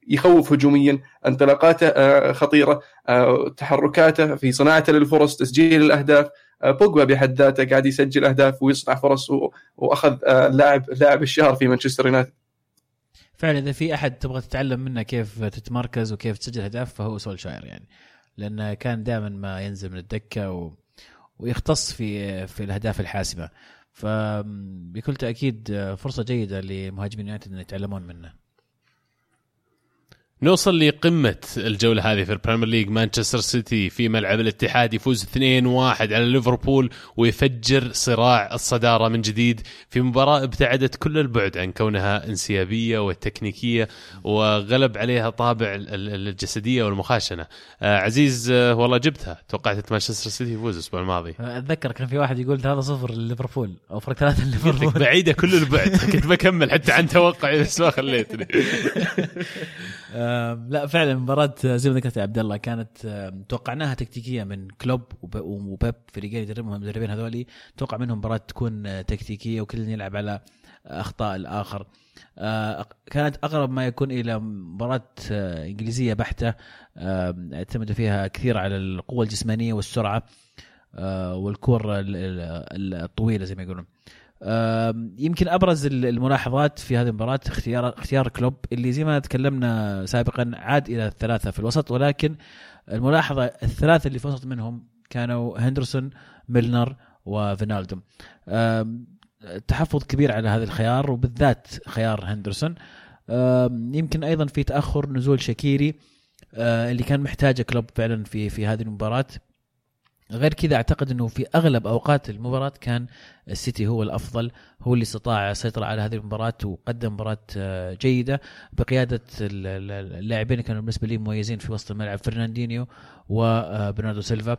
يخوف هجوميا انطلاقاته خطيرة تحركاته في صناعته للفرص تسجيل الأهداف بوجبا بحد ذاته قاعد يسجل أهداف ويصنع فرص وأخذ لاعب لاعب الشهر في مانشستر يونايتد. فعلا إذا في أحد تبغى تتعلم منه كيف تتمركز وكيف تسجل أهداف فهو سولشاير يعني. لأنه كان دائما ما ينزل من الدكة و... ويختص في في الأهداف الحاسمة. فبكل تأكيد فرصة جيدة لمهاجمين يونايتد ان يتعلمون منه. نوصل لقمة الجولة هذه في ال Premier League. مانشستر سيتي في ملعب الاتحاد يفوز 2-1 على ليفربول ويفجر صراع الصدارة من جديد في مباراة ابتعدت كل البعد عن كونها انسيابية والتكنيكية وغلب عليها طابع ال- ال- الجسدية والمخاشنة. آه عزيز آه والله جبتها. توقعت مانشستر سيتي يفوز الأسبوع الماضي. أتذكر كان في واحد يقول 3-0 لليفربول أو فرق 3 قلت لك لليفربول. بعيدة كل البعد. (laughs) كنت بكمل حتى عن توقعي بس ما خليتني. (laughs) لا فعلا مباراة زي ما ذكرت يا عبد الله كانت توقعناها تكتيكية من كلوب وب- وبيب فريقين يدربهم المدربين هذولي توقع منهم مباراة تكون آه، تكتيكية وكل يلعب على أخطاء الآخر. آه، كانت أقرب ما يكون إلى مباراة آه، إنجليزية بحتة آم، اعتمدوا فيها كثير على القوة الجسمانية والسرعة آه، والكور ال- ال- الطويلة زي ما يقولون. يمكن أبرز ال- الملاحظات في هذه المباراة اختيار اختيار كلوب اللي زي ما تكلمنا سابقا عاد إلى الثلاثة في الوسط ولكن الملاحظة الثلاثة اللي في الوسط منهم كانوا هندرسون ميلنر وفينالدوم. تحفظ كبير على هذا الخيار وبالذات خيار هندرسون. يمكن أيضا في تأخر نزول شاكيري آه، اللي كان محتاجه كلوب فعلا في في هذه المباراة. غير كذا أعتقد إنه في أغلب أوقات المباراة كان السيتي هو الأفضل هو اللي استطاع السيطره على هذه المباراة وقدم مباراة آه، جيدة بقيادة ال- ال- اللاعبين اللي كانوا بالنسبة لي مميزين في وسط الملعب. فرناندينيو وبرناردو سيلفا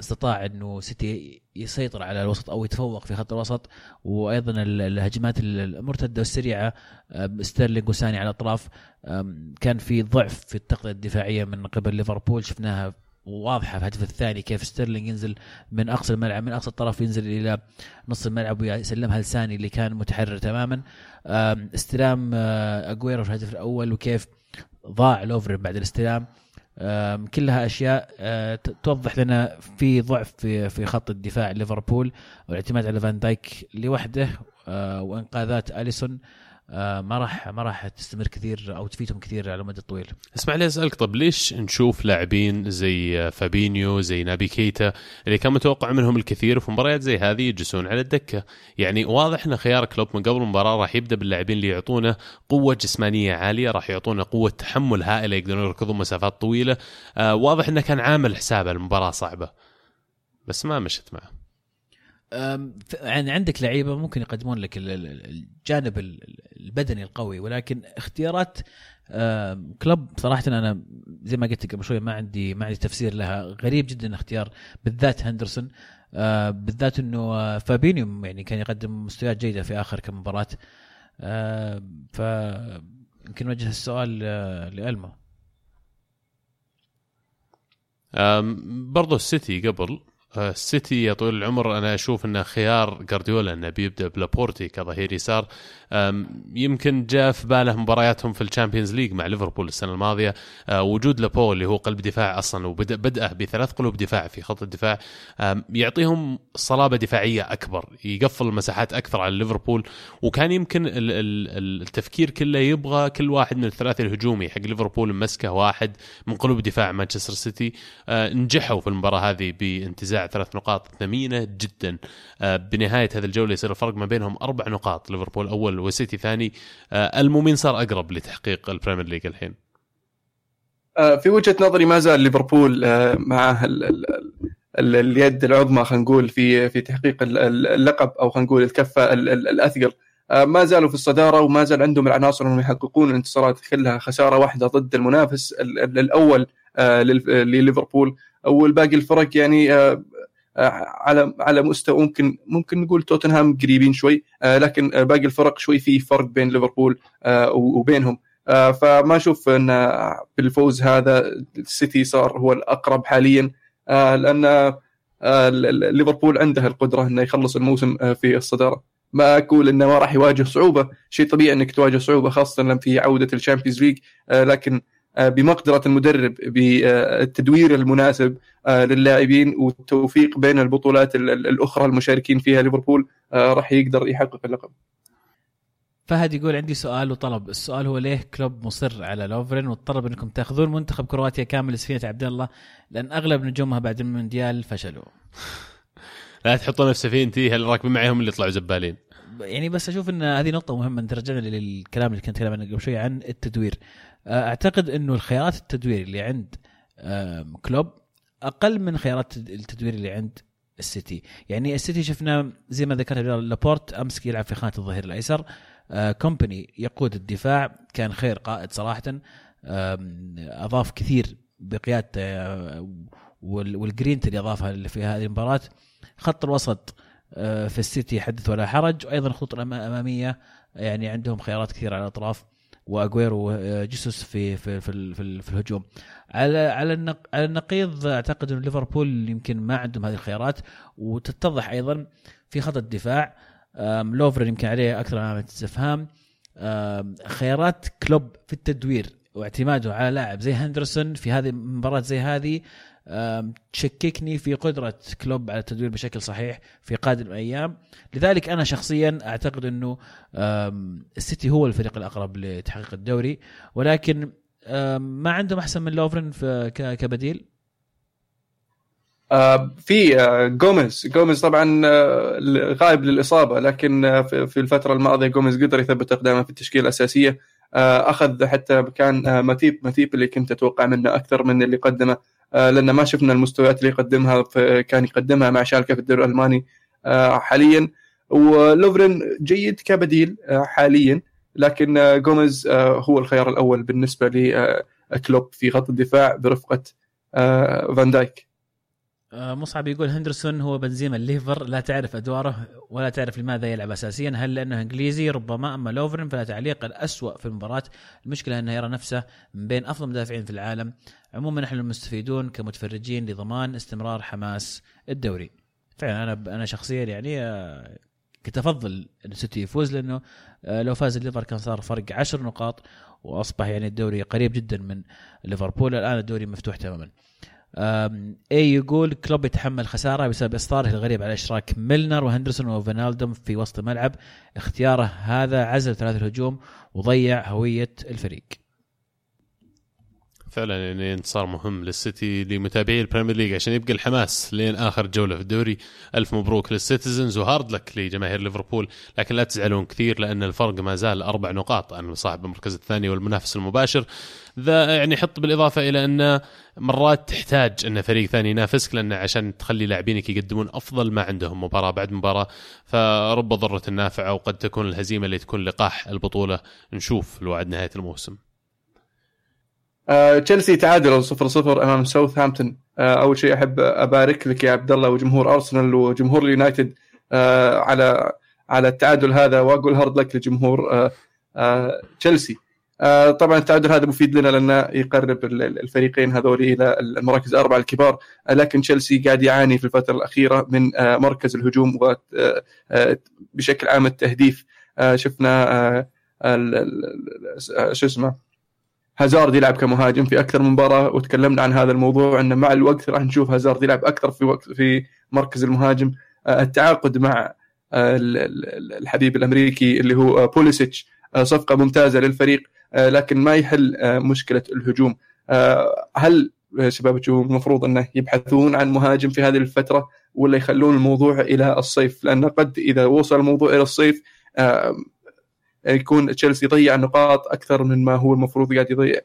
استطاع إنه سيتي يسيطر على الوسط أو يتفوق في خط الوسط. وأيضا ال- الهجمات ال- المرتدة والسريعة آه، ستيرلينج وساني على الأطراف كان في ضعف في التغطية الدفاعية من قبل ليفربول. شفناها واضحه في الهدف الثاني كيف ستيرلينج ينزل من أقصى الملعب من أقصى الطرف ينزل إلى نص الملعب ويسلمها لساني اللي كان متحرر تماما. استلام آه، اجويرو في الهدف الأول وكيف ضاع لوفرين بعد الاستلام. كلها أشياء آه، توضح لنا في ضعف في في خط الدفاع ليفربول والاعتماد على فان دايك لوحده آه، وإنقاذات أليسون. آه، ما راح ما راح تستمر كثير أو تفيدهم كثير على المدى الطويل. اسمع لي أسألك طب ليش نشوف لاعبين زي فابينيو زي نابي كيتا اللي كان متوقع منهم الكثير وفي مباريات زي هذه يجلسون على الدكة؟ يعني واضح إن خيار كلوب من قبل المباراة راح يبدأ باللاعبين اللي يعطونه قوة جسمانية عالية راح يعطونه قوة تحمل هائلة يقدرون يركضون مسافات طويلة. آه واضح إنه كان عامل حسابه المباراة صعبة. بس ما مشت معه. يعني عندك لعيبة ممكن يقدمون لك الجانب البدني القوي ولكن اختيارات كلوب صراحة أنا زي ما قلت قبل شوي ما عندي ما عندي تفسير لها. غريب جدا اختيار بالذات هندرسون. بالذات إنه فابينيو يعني كان يقدم مستويات جيدة في آخر كم مباراة. ف يمكن نوجه السؤال لالما برضو السيتي قبل السيتي يا طويل العمر. أنا أشوف انه خيار جارديولا أنه بيبدأ بلابورتي كظهير يسار. يمكن جاء في باله مبارياتهم في ال Champions League مع ليفربول السنة الماضية. أه، وجود لابو اللي هو قلب دفاع أصلا وبدا بدأه بثلاث قلوب دفاع في خط الدفاع. يعطيهم صلابة دفاعية أكبر يقفل المساحات أكثر على ليفربول. وكان يمكن التفكير كله يبغى كل واحد من الثلاثي الهجومي حق ليفربول مسكه واحد من قلوب دفاع مانشستر سيتي. أه، نجحوا في المباراة هذه بانتزاع ثلاث نقاط ثمينة جدا. أه، بنهاية هذه الجولة يصير الفرق ما بينهم أربع نقاط ليفربول أول وسيتي ثاني. آه، المومين صار أقرب لتحقيق ال Premier League الحين. آه، في وجهة نظري ما زال ليفربول آه، مع اليد العظمى خلينا نقول في في تحقيق اللقب أو خلينا نقول الكفة الأثقل. ما زالوا في الصدارة وما زال عندهم العناصر أنهم يحققون انتصارات كلها خسارة واحدة ضد المنافس الأول لليفربول. والباقي الفرق يعني على على مستوى ممكن ممكن نقول توتنهام قريبين شوي آه، لكن باقي الفرق شوي في فرق بين ليفربول آه، وبينهم. آه، فما أشوف إن بالفوز هذا السيتي صار هو الأقرب حاليا لأن ليفربول عنده القدرة إنه يخلص الموسم في الصدارة. ما أقول إنه ما راح يواجه صعوبة شيء طبيعي إنك تواجه صعوبة خاصة في عودة ال Champions League لكن آه، بمقدرة المدرب بالتدوير المناسب آه، للاعبين والتوفيق بين البطولات الأخرى المشاركين فيها ليفربول آه، راح يقدر يحقق اللقب. فهد يقول عندي سؤال وطلب، السؤال هو ليه كلوب مصر على لوفرين والطلب إنكم تأخذون منتخب كرواتيا كامل لسفينة عبد الله لأن أغلب نجومها بعد المونديال فشلوا. (laughs) لا تحطون في سفينتي هل راكبين معي هم اللي يطلعوا زبالين. يعني بس أشوف إن هذه نقطة مهمة أنت رجعنا للكلام اللي كنت اتكلم عنه قبل شوي عن التدوير. آه، أعتقد إنه الخيارات التدوير اللي عند كلوب أقل من خيارات التدوير اللي عند السيتي. يعني السيتي شفنا زي ما ذكرت لابورت أمس يلعب في خانة الظهير الأيسر. كومباني يقود الدفاع كان خير قائد صراحة. أضاف كثير بقيادته آه، والجرينتا اللي أضافها في هذه المباراة. خط الوسط آه، في السيتي حدث ولا حرج. وأيضا الخطوط الاماميه يعني عندهم خيارات كثيرة على الأطراف. واجويرو وجيسوس في في في, في, في الهجوم. على على على النقيض أعتقد إن ليفربول يمكن ما عندهم هذه الخيارات. وتتضح أيضا في خط الدفاع لوفر يمكن عليه أكثر علامه استفهام خيارات كلوب في التدوير واعتماده على لاعب زي هندرسون في هذه المباراه زي هذه. تشككني في قدرة كلوب على التدوير بشكل صحيح في قادم الأيام. لذلك أنا شخصيا أعتقد أنه السيتي هو الفريق الأقرب لتحقيق الدوري. ولكن ما عندهم أحسن من لوفرن كبديل؟ في آه، جوميز. جوميز طبعا آه، غايب للإصابة لكن آه، في الفترة الماضية جوميز قدر يثبت أقدامه في التشكيلة الأساسية. أخذ حتى كان ماتيب ماتيب اللي كنت أتوقع منه أكثر من اللي قدمه. آه، لأن ما شفنا المستويات اللي يقدمها كان يقدمها مع شالكة في الدوري الألماني آه، حاليا. ولوفرين جيد كبديل آه، حاليا. لكن جوميز هو الخيار الأول بالنسبة لكلوب في خط الدفاع برفقة فان دايك. آه، مصعب يقول هندرسون هو بنزيما الليفر لا تعرف أدواره ولا تعرف لماذا يلعب اساسيا هل لأنه إنجليزي؟ ربما أما لوفرن فلا تعليق الاسوء في المباراة. المشكلة أنه يرى نفسه من بين أفضل المدافعين في العالم. عموما نحن المستفيدون كمتفرجين لضمان استمرار حماس الدوري. فعلا أنا أنا شخصيا يعني آه، كنت أفضل إن سيتي يفوز لأنه آه، لو فاز الليفر كان صار فرق عشر نقاط وأصبح يعني الدوري قريب جدا من ليفربول. الآن الدوري مفتوح تماما. اي يقول كلوب يتحمل خسارة بسبب إصراره الغريب على إشراك ميلنر وهندرسون وفينالدوم في وسط الملعب. اختياره هذا عزل ثلاث الهجوم وضيع هوية الفريق. فعلا يعني انتصار مهم للسيتي لمتابعي ال Premier League عشان يبقى الحماس لين آخر جولة في الدوري. ألف مبروك لل Citizens و hard luck لجماهير ليفربول لكن لا تزعلون كثير لأن الفرق ما زال أربع نقاط عن صاحب المركز الثاني والمنافس المباشر. ذا يعني حط بالإضافة إلى أن مرات تحتاج أن فريق ثاني ينافسك لأن عشان تخلي لاعبينك يقدمون أفضل ما عندهم مباراة بعد مباراة. فرب ضارة نافعة وقد تكون الهزيمة اللي تكون لقاح البطولة. نشوف لوعد نهاية الموسم. آه، تشيلسي تعادلوا 0 0 أمام ساوثهامبتون. آه، أول شيء أحب أبارك لك يا عبد الله وجمهور أرسنال وجمهور اليونايتد آه، على على التعادل هذا وأقول هارد لك لجمهور تشيلسي. طبعا التعادل هذا مفيد لنا لأنه يقرب الفريقين هذول إلى المراكز الأربعة الكبار. لكن تشيلسي قاعد يعاني في الفترة الأخيرة من مركز الهجوم وبشكل عام التهديف. شفنا شو اسمه؟ هازارد يلعب كمهاجم في أكثر من مباراة وتكلمنا عن هذا الموضوع إنه مع الوقت راح نشوف هازارد يلعب أكثر في وقت في مركز المهاجم. آه، التعاقد مع آه، الحبيب الأمريكي اللي هو بوليسيتش آه، صفقة ممتازة للفريق لكن ما يحل مشكلة الهجوم. هل شباب تشوفون المفروض إنه يبحثون عن مهاجم في هذه الفترة ولا يخلون الموضوع إلى الصيف؟ لأن قد إذا وصل الموضوع إلى الصيف يكون تشيلسي يضيع نقاط أكثر من ما هو المفروض قاعد يضيع.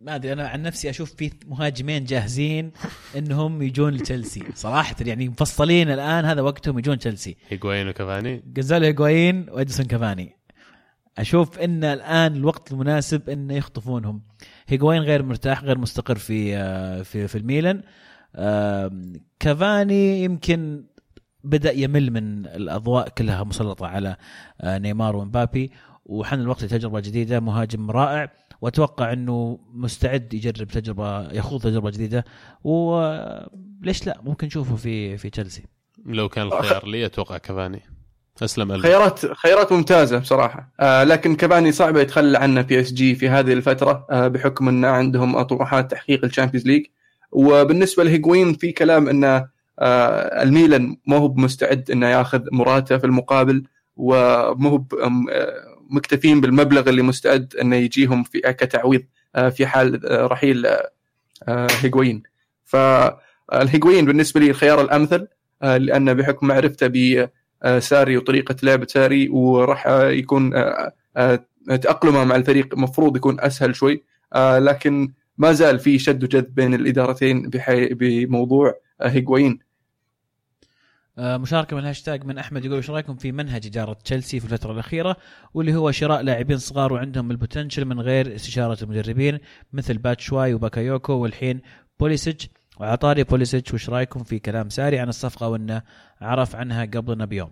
ما أدري أنا عن نفسي أشوف في مهاجمين جاهزين إنهم يجون لتشيلسي. صراحة يعني مفصلين الآن هذا وقتهم يجون تشيلسي. هيغوين وكافاني. جازالو هيغوين وإديسون كافاني. أشوف إن الآن الوقت المناسب إن يخطفونهم. هيغوين غير مرتاح غير مستقر في آه، في في الميلان. كافاني يمكن بدأ يمل من الأضواء كلها مسلطة على آه، نيمار ومبابي وحن الوقت لتجربة جديدة مهاجم رائع وأتوقع إنه مستعد يجرب تجربة يخوض تجربة جديدة وليش لا؟ ممكن نشوفه في في تشيلسي. لو كان الخيار لي أتوقع كفاني أسلم قلبي خيارات خيارات ممتازة بصراحة. آه لكن كفاني صعب يتخلى عنه PSG في هذه الفترة آه بحكم إن عندهم طموحات تحقيق ال Champions League. وبالنسبة لهيجوين في كلام إنه آه، الميلان ما هو مستعد إنه ياخذ موراتا في المقابل وما هو آه، مكتفين بالمبلغ اللي مستعد إنه يجيهم في كتعويض آه، في حال رحيل هيغوين. فالهيغوين بالنسبة لي الخيار الأمثل لأنه بحكم معرفته بساري وطريقة لعبه ساري وراح يكون تأقلمه مع الفريق المفروض يكون أسهل شوي. لكن ما زال في شد وجذب بين الإدارتين بموضوع هيغوين. آه، مشاركة من الهاشتاج من أحمد يقول إيش رأيكم في منهج إدارة تشيلسي في الفترة الأخيرة؟ واللي هو شراء لاعبين صغار وعندهم ال potential من غير استشارة المدربين مثل باتشواي وباكايوكو والحين بوليسيتش وعلى طاري بوليسيتش وش رأيكم في كلام ساري عن الصفقة وإنه عرف عنها قبلنا بيوم؟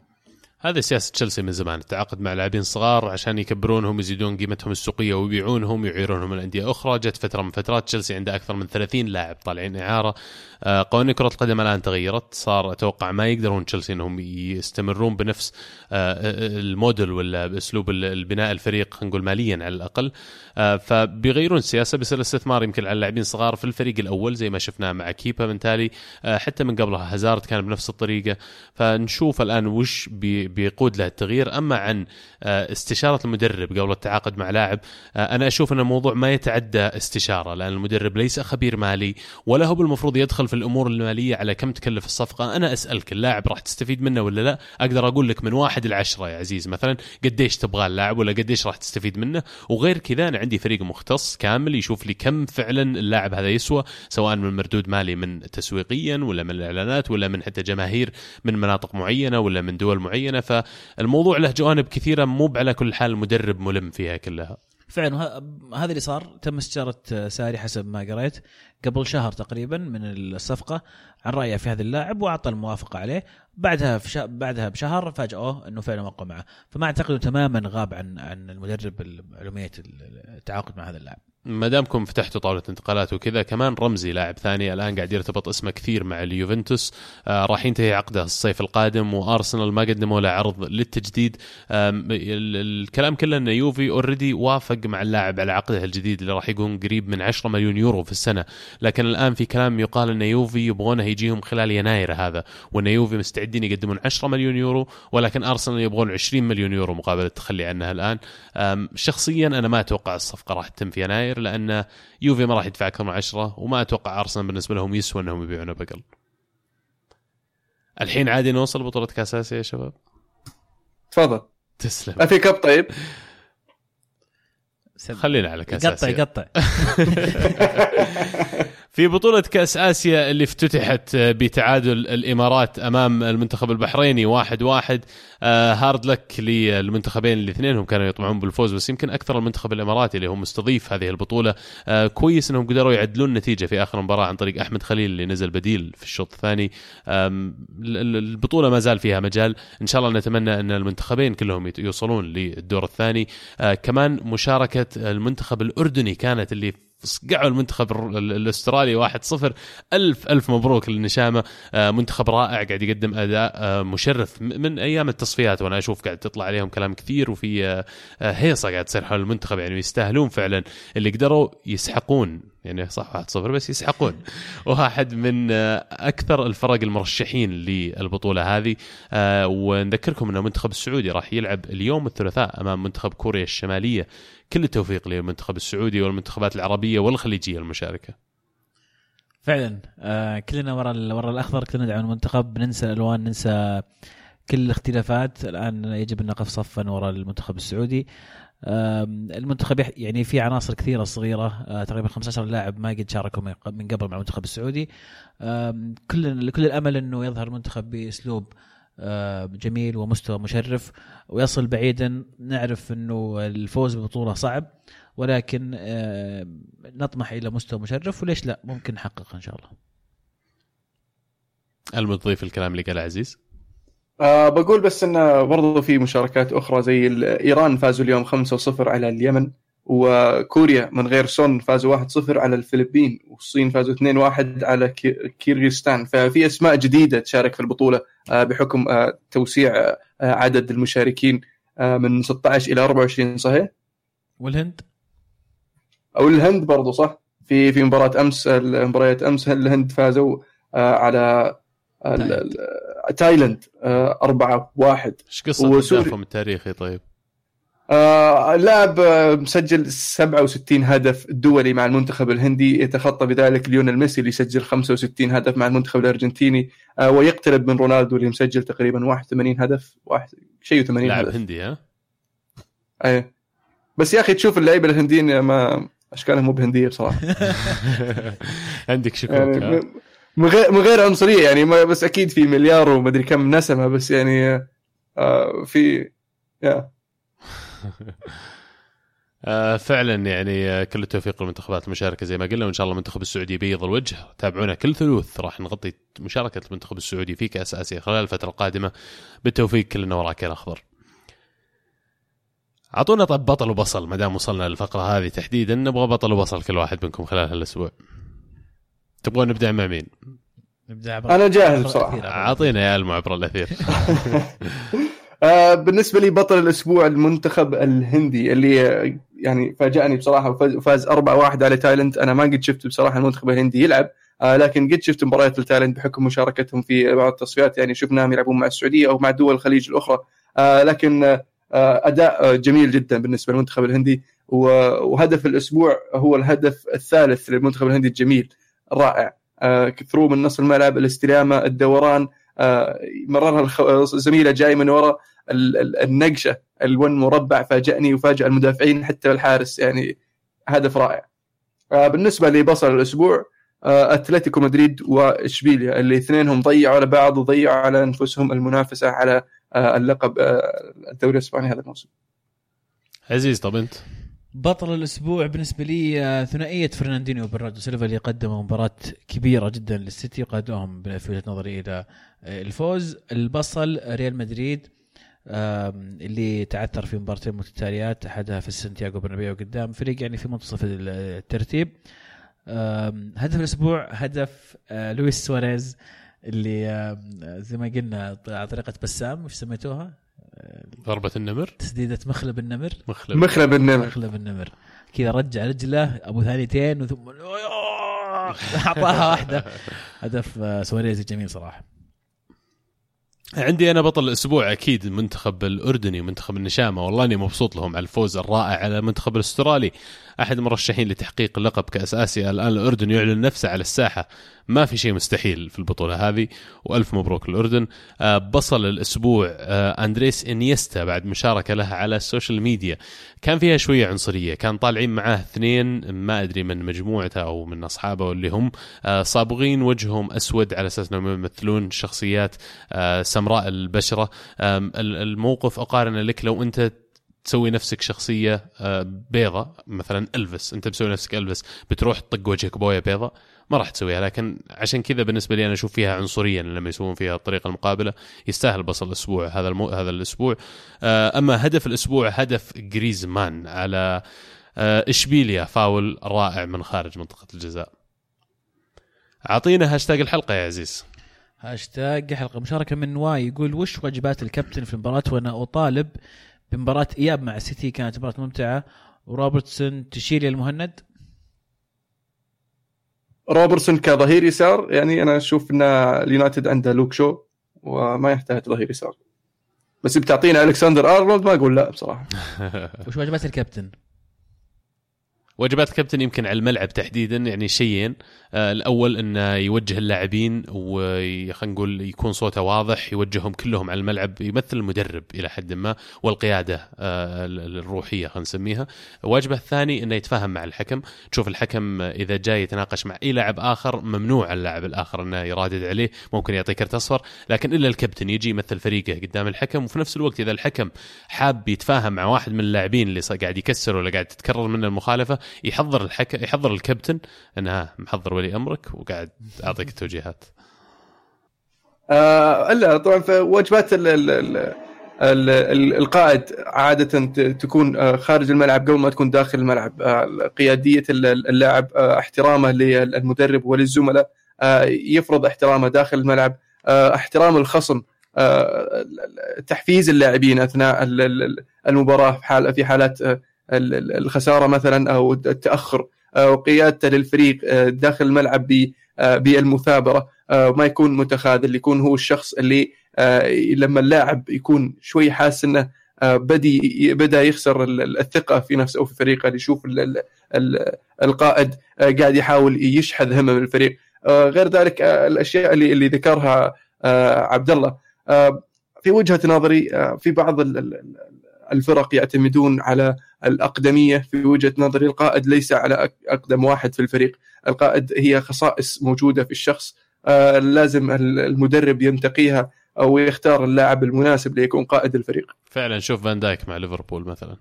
هذه سياسة تشيلسي من زمان التعاقد مع لاعبين صغار عشان يكبرونهم يزيدون قيمتهم السوقية ويبيعونهم ويعيرونهم الأندية أخرى. جت فترة من فترات تشيلسي عنده أكثر من 30 لاعب طالعين إعارة. آه، قوانين كرة القدم الآن تغيرت. صار أتوقع ما يقدرون تشيلسي إنهم يستمرون بنفس آه، آه، الموديل ولا بأسلوب البناء الفريق خلينا نقول ماليا على الأقل. فبيغيرون السياسة بيصير الاستثمار يمكن على لاعبين صغار في الفريق الأول زي ما شفناه مع كيبا من تالي. حتى من قبلها هازارد كان بنفس الطريقة. فنشوف الآن وش بيقود له التغيير. أما عن استشارة المدرب قبل التعاقد مع لاعب أنا أشوف إن الموضوع ما يتعدى استشارة لأن المدرب ليس خبير مالي ولا هو بالمفروض يدخل ندخل في الأمور المالية على كم تكلف الصفقة؟ أنا أسألك اللاعب راح تستفيد منه ولا لا؟ أقدر أقول لك من واحد لعشرة يا عزيز. مثلا قديش تبغى اللاعب ولا قديش راح تستفيد منه؟ وغير كذا أنا عندي فريق مختص كامل يشوف لي كم فعلا اللاعب هذا يسوى سواء من مردود مالي من تسويقيا ولا من الاعلانات ولا من حتى جماهير من مناطق معينة ولا من دول معينة. فالموضوع له جوانب كثيرة مو على كل حال المدرب ملم فيها كلها. فعلا هذا اللي صار. تم استشارة ساري حسب ما قريت قبل شهر تقريبا من الصفقة عن رأيه في هذا اللاعب وأعطى الموافقة عليه. بعدها في شا... بعدها بشهر فاجئوه إنه فعلا وقع معه. فما أعتقد تماما غاب عن عن المدرب علوميه التعاقد مع هذا اللاعب. ما دامكم فتحتوا طاولة انتقالات وكذا كمان رمزي لاعب ثاني الآن قاعد يرتبط اسمه كثير مع اليوفنتوس. آه راح ينتهي عقده الصيف القادم وأرسنال ما قدموا له عرض للتجديد. الكلام كله إن يوفي اوريدي وافق مع اللاعب على عقده الجديد اللي راح يكون قريب من 10 مليون يورو في السنة. لكن الآن في كلام يقال إن يوفي يبغونه يجيهم خلال يناير هذا وإن يوفي مستعدين يقدمون 10 مليون يورو ولكن أرسنال يبغون 20 مليون يورو مقابل التخلي عنها الآن. شخصيا أنا ما أتوقع الصفقة راح تتم في يناير. لأن يوفي ما راح يدفع أكثر من 10 وما أتوقع أرسنال بالنسبة لهم يسوى إنهم يبيعونه بقل الحين عادي نوصل بطولة كأس آسيا يا شباب؟ تفضل. تسلم. في كاب طيب؟ خلينا على كأس قطع آسيا. قطع. (laughs) في بطولة كأس آسيا اللي افتتحت بتعادل الإمارات أمام المنتخب البحريني واحد واحد. آه هارد لك للمنتخبين الاثنين هم كانوا يطمعون بالفوز بس يمكن أكثر المنتخب الإماراتي اللي هو مستضيف هذه البطولة. آه كويس أنهم قدروا يعدلون النتيجة في آخر مباراة عن طريق أحمد خليل اللي نزل بديل في الشوط الثاني. البطولة ما زال فيها مجال. إن شاء الله نتمنى أن المنتخبين كلهم يوصلون للدور الثاني. آه كمان مشاركة المنتخب الأردني كانت اللي صقعوا المنتخب الأسترالي 1-0 الف ألف مبروك للنشامه منتخب رائع قاعد يقدم أداء مشرف. من أيام التصفيات وأنا أشوف قاعد تطلع عليهم كلام كثير وفي هيصة قاعد تصير حول المنتخب. يعني يستاهلون فعلا. اللي قدروا يسحقون. يعني صح 1-0 بس يسحقون. (laughs) واحد من أكثر الفرق المرشحين للبطولة هذه. ونذكركم أن المنتخب السعودي راح يلعب اليوم الثلاثاء أمام منتخب كوريا الشمالية. كل التوفيق للمنتخب السعودي والمنتخبات العربية والخليجية المشاركة. فعلا. آه كلنا ورا ورا الأخضر كلنا ندعم المنتخب بننسى الألوان ننسى كل الاختلافات. الآن يجب أن نقف صفا وراء المنتخب السعودي. المنتخب يعني في عناصر كثيرة صغيرة. آه تقريبا 15 لاعب ما قد شاركوا من قبل مع المنتخب السعودي. كل كل الأمل إنه يظهر المنتخب بأسلوب جميل ومستوى مشرف. ويصل بعيدا نعرف إنه الفوز ببطولة صعب ولكن نطمح إلى مستوى مشرف وليش لا؟ ممكن نحقق إن شاء الله. المضيف الكلام اللي قاله عزيز؟ أه بقول بس انه برضو في مشاركات أخرى زي إيران فازوا اليوم 5-0 على اليمن. وكوريا من غير سون فازوا 1-0 على الفلبين والصين فازوا 2-1 على كيرغستان ففي أسماء جديدة تشارك في البطولة بحكم توسيع عدد المشاركين من 16 إلى 24 صحيح؟ والهند؟ أو الهند برضو صح؟ في في مباراة أمس مباريات أمس الهند فازوا على تايلاند 4 1 إيش قصة التاريخي طيب؟ آه لاعب مسجل 67 هدف دولي مع المنتخب الهندي يتخطى بذلك ليونيل ميسي اللي يسجل 65 هدف مع المنتخب الأرجنتيني آه ويقترب من رونالدو اللي مسجل تقريبا 81 هدف واحد شيء 80 لاعب هدف. هندي ها؟ إيه. بس يا أخي تشوف اللعيبة الهنديين ما أشكالهم مو بهندية بصراحة. (laughs) عندك شكوك يعني من غير من غير عنصرية يعني ما بس أكيد في مليار ومدري كم نسمة بس يعني آه في يا. آه (laughs) فعلا يعني كل التوفيق للمنتخبات المشاركة زي ما قلنا وإن شاء الله المنتخب السعودي يبيض الوجه. تابعونا كل ثلوث راح نغطي مشاركة المنتخب السعودي في كأس آسيا خلال الفترة القادمة. بالتوفيق كلنا وراك يا الأخضر. أعطونا طب بطل وبصل ما دام وصلنا للفقرة هذه تحديدا نبغى بطل وبصل كل واحد منكم خلال هالأسبوع. تبغون نبدأ مع مين؟ نبدأ أنا جاهز بصراحة. أعطينا. يا الم عبر الأثير. (laughs) آه بالنسبة لي بطل الأسبوع المنتخب الهندي اللي يعني فاجأني بصراحة وفاز 4-1 على تايلاند. أنا ما قد شفت بصراحة المنتخب الهندي يلعب آه لكن قد شفت مباريات لتايلاند بحكم مشاركتهم في بعض التصفيات. يعني شفناهم يلعبون مع السعودية أو مع دول الخليج الأخرى. آه لكن آه أداء جميل جدا بالنسبة للمنتخب الهندي. وهدف الأسبوع هو الهدف الثالث للمنتخب الهندي. الجميل الرائع ثرو من نص الملعب الاستلامة الدوران. مررها زميلة جاي من وراء النقشة الون مربع فاجأني وفاجأ المدافعين حتى الحارس يعني هدف رائع. بالنسبة لبصل الأسبوع أتلتيكو مدريد وإشبيليا اللي اثنينهم ضيعوا على بعض وضيعوا على أنفسهم المنافسة على اللقب الدوري الإسباني هذا الموسم. عزيز طب أنت؟ بطل الأسبوع بالنسبة لي ثنائية فرناندينيو وبرناردو سيلفا اللي قدموا مباراة كبيرة جدا للسيتي وقادوهم في وجهه نظري إلى الفوز البصل ريال مدريد اللي تعثر في مباراتين متتاليات أحدها في سانتياغو برنابيو قدام فريق يعني في منتصف الترتيب هدف الأسبوع هدف آه، لويس سواريز اللي زي ما قلنا على طريقة بسام وش سميتوها؟ ضربة النمر. تسديدة مخلب النمر. مخلب. مخلب النمر. مخلب النمر. كذا رجع رجله أبو ثانيتين وثم (laughs) أعطاها واحدة. هدف آه، سواريز جميل صراحة. عندي أنا بطل الأسبوع أكيد المنتخب الأردني منتخب النشامى. والله إني مبسوط لهم على الفوز الرائع على المنتخب الأسترالي. أحد المرشحين لتحقيق لقب كأس آسيا. الآن الأردن يعلن نفسه على الساحة. ما في شيء مستحيل في البطولة هذه وألف مبروك للأردن. آه، بصل الأسبوع آه، أندريس إنيستا بعد مشاركة له على ال social media. كان فيها شوية عنصرية كان طالعين معاه اثنين ما أدري من مجموعته أو من أصحابه اللي هم. آه، صابغين وجههم أسود على أساس أنهم يمثلون شخصيات سمراء البشرة. الموقف اقارنه لك لو أنت تسوي نفسك شخصية آه، بيضة مثلا ألفس. أنت مسوي نفسك ألفس بتروح تطق وجهك بوية بيضة ما راح تسويها. لكن عشان كذا بالنسبة لي أنا أشوف فيها عنصرية لما يسوون فيها الطريقة المقابلة. يستاهل بصل الأسبوع هذا المو... هذا الأسبوع. آه، أما هدف الأسبوع هدف جريزمان على آه، إشبيليا فاول رائع من خارج منطقة الجزاء. أعطينا هاشتاج الحلقة يا عزيز. هاشتاج حلقه مشاركة من واي يقول وش واجبات الكابتن في المباراة وأنا أطالب بمباراه إياب مع السيتي كانت مباراة ممتعة. وروبرتسون تشيل يا المهند. روبرتسون كظهير يسار يعني أنا أشوف إن اليونايتد عنده لوك شو وما يحتاج ظهير يسار. بس بتعطينا ألكسندر أرنولد ما أقول لا بصراحة. (laughs) وش واجبات الكابتن؟ واجبات الكابتن يمكن على الملعب تحديدا يعني شيئين آه الأول إنه يوجه اللاعبين وخلينا نقول يكون صوته واضح يوجههم كلهم على الملعب يمثل المدرب إلى حد ما والقيادة آه الروحية خلينا نسميها. واجبه الثاني إنه يتفاهم مع الحكم. تشوف الحكم إذا جاي يتناقش مع أي لاعب آخر ممنوع على اللاعب الآخر إنه يرادد عليه ممكن يعطيه كرت أصفر. لكن إلا الكابتن يجي يمثل فريقه قدام الحكم وفي نفس الوقت إذا الحكم حاب يتفاهم مع واحد من اللاعبين اللي قاعد يكسر ولا قاعد تتكرر منه المخالفة يحضر الحكم يحضر الكابتن انها محضر ولي أمرك وقاعد أعطيك التوجيهات. آه طبعا في واجبات ال ال ال ال ال القائد عادة ت- تكون آه، خارج الملعب قبل ما تكون داخل الملعب. آه، ال- اللاعب آه، احترامه للمدرب وللزملاء يفرض احترامه داخل الملعب. احترام الخصم تحفيز اللاعبين أثناء ال- ال- المباراة في حال في حالات ال- ال- الخسارة مثلا أو التأخر آه، وقيادته للفريق آه، داخل الملعب آه، بالمثابرة آه، ما يكون متخاذل يكون هو الشخص اللي لما اللاعب يكون شوي حاسس إنه بدي بدأ يخسر ال- ال- الثقة في نفسه أو في فريقه يشوف ال- ال- ال- القائد قاعد يحاول يشحذ همم الفريق. آه، غير ذلك الأشياء اللي اللي ذكرها عبد الله في وجهة نظري في بعض الفرق يعتمدون على الأقدمية في وجهة نظري. القائد ليس على أقدم واحد في الفريق. القائد هي خصائص موجودة في الشخص. آه، لازم ال- المدرب ينتقيها أو يختار اللاعب المناسب ليكون قائد الفريق. فعلا شوف فان دايك مع ليفربول مثلا.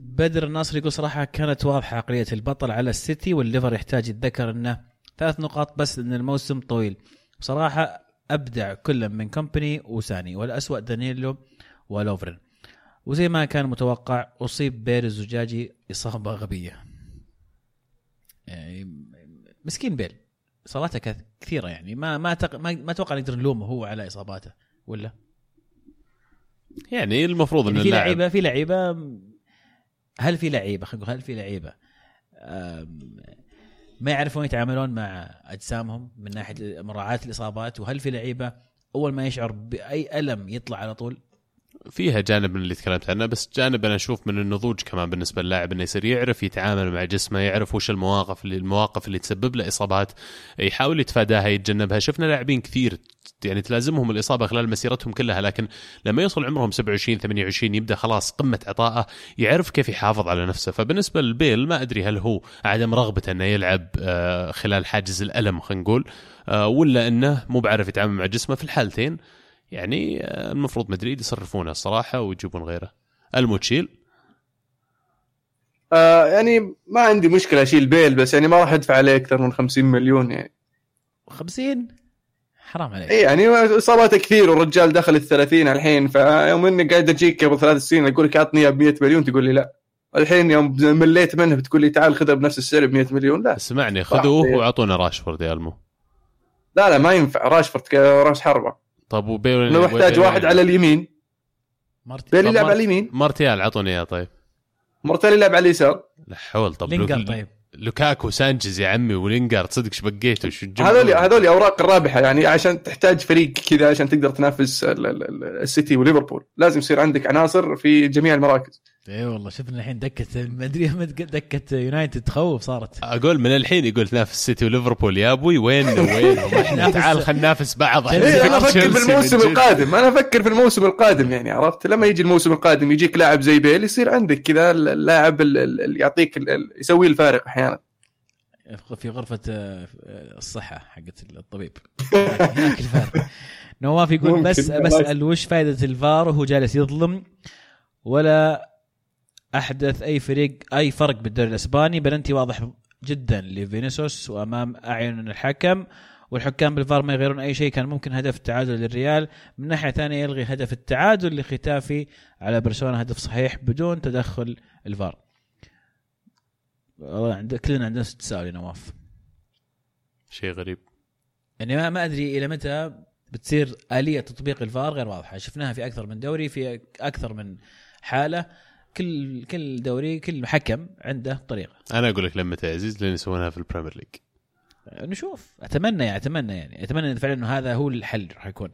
بدر الناصر يقول صراحة كانت واضحة عقلية البطل على السيتي والليفر يحتاج يتذكر إنه ثلاث نقاط بس لأن الموسم طويل. بصراحة أبدع كل من كومباني وساني والأسوأ دانييلو ولوفرن وزي ما كان متوقع أصيب بير الزجاجي إصابة غبية. يعني مسكين بيل. اصاباته كث- كثيرة يعني. ما ما تق... ما, ما أتوقع نقدر نلومه هو على إصاباته ولا؟ يعني المفروض إن يعني في اللاعب لعيبة في لعيبة هل في لعيبة خلينا هل في لعيبة ما يعرفون يتعاملون مع أجسامهم من ناحية مراعاة الإصابات وهل في لعيبة أول ما يشعر بأي ألم يطلع على طول؟ فيها جانب من اللي تكلمت عنه بس جانب أنا أشوف من النضوج كمان بالنسبة للاعب إنه يصير يعرف يتعامل مع جسمه يعرف وش المواقف اللي المواقف اللي تسبب له إصابات يحاول يتفاداها يتجنبها. شفنا لاعبين كثير يعني تلازمهم الإصابة خلال مسيرتهم كلها لكن لما يوصل عمرهم 27 28 يبدأ خلاص قمة عطائه يعرف كيف يحافظ على نفسه. فبالنسبة للبيل ما أدري هل هو عدم رغبته إنه يلعب آه، خلال حاجز الألم خلينا نقول آه، ولا إنه مو بعرف يتعامل مع جسمه. في الحالتين يعني آه، المفروض مدريد يصرفونه الصراحة ويجيبون غيره. الموتشيل آه يعني ما عندي مشكلة أشيل بيل بس يعني ما راح أدفع عليه أكثر من 50 مليون يعني. 50 حرام عليك. اي يعني اصاباته كثير والرجال دخل ال 30 الحين فيوم إني قاعد أجيك قبل ثلاث سنين أقول لك اعطني إياه ب 100 مليون تقول لي لا. الحين يوم مليت منه بتقول لي تعال خذها بنفس السعر ب 100 مليون لا. اسمعني خذوه. وأعطونا راشفورد يا المو. لا لا ما ينفع. راشفورد راس حربة. طب وبيل إنه محتاج واحد على اليمين. مرت بيلي يلعب على اليمين. مارتيال اعطوني إياه طيب. مرتل يلعب على اليسار. لا حول طب لينجر طيب. لوكاكو سانشيز يا عمي ولينجارد صدق إيش الجمهور؟ هذول هذول أوراق الرابحه يعني عشان تحتاج فريق كذا عشان تقدر تنافس ال- ال- ال- السيتي وليفربول لازم يصير عندك عناصر في جميع المراكز اي والله شفنا الحين دكة مدري (laughs) دكة يونايتد تخوف صارت. أقول من الحين يقول تنافس سيتي وليفربول يا أبوي وين وين؟ (laughs) إحنا تعال خلينا ننافس بعض. إيه، أنا أفكر في الموسم. القادم أنا أفكر في الموسم القادم يعني عرفت؟ لما يجي الموسم القادم يجيك لاعب زي بيل يصير عندك كذا اللاعب ال- ال- اللي يعطيك يسوي الفارق أحيانا. في غرفة آه، الصحة حقت الطبيب. هناك الفارق. نواف يقول. بس بسال وش فائده الفار وهو جالس يظلم ولا أحدث أي فريق أي فرق بالدوري الإسباني بلنتي واضح جدا لفينيسيوس وأمام أعين الحكم والحكام بالفار ما يغيرون أي شيء كان ممكن هدف التعادل للريال. من ناحية ثانية يلغي هدف التعادل لختافي على برشلونة هدف صحيح بدون تدخل الفار. والله عند كلنا عندنا نفس التساؤل يا نواف. شيء غريب. يعني ما, ما أدري إلى متى بتصير آلية تطبيق الفار غير واضحة. شفناها في أكثر من دوري في أكثر من حالة. كل كل دوري كل حكم عنده طريقة. أنا أقول لك لما تعزيز لين يسوونها في البريمير ليج. نشوف. أتمنى يعني أتمنى يعني. أتمنى فعلا إنه هذا هو الحل راح يكون.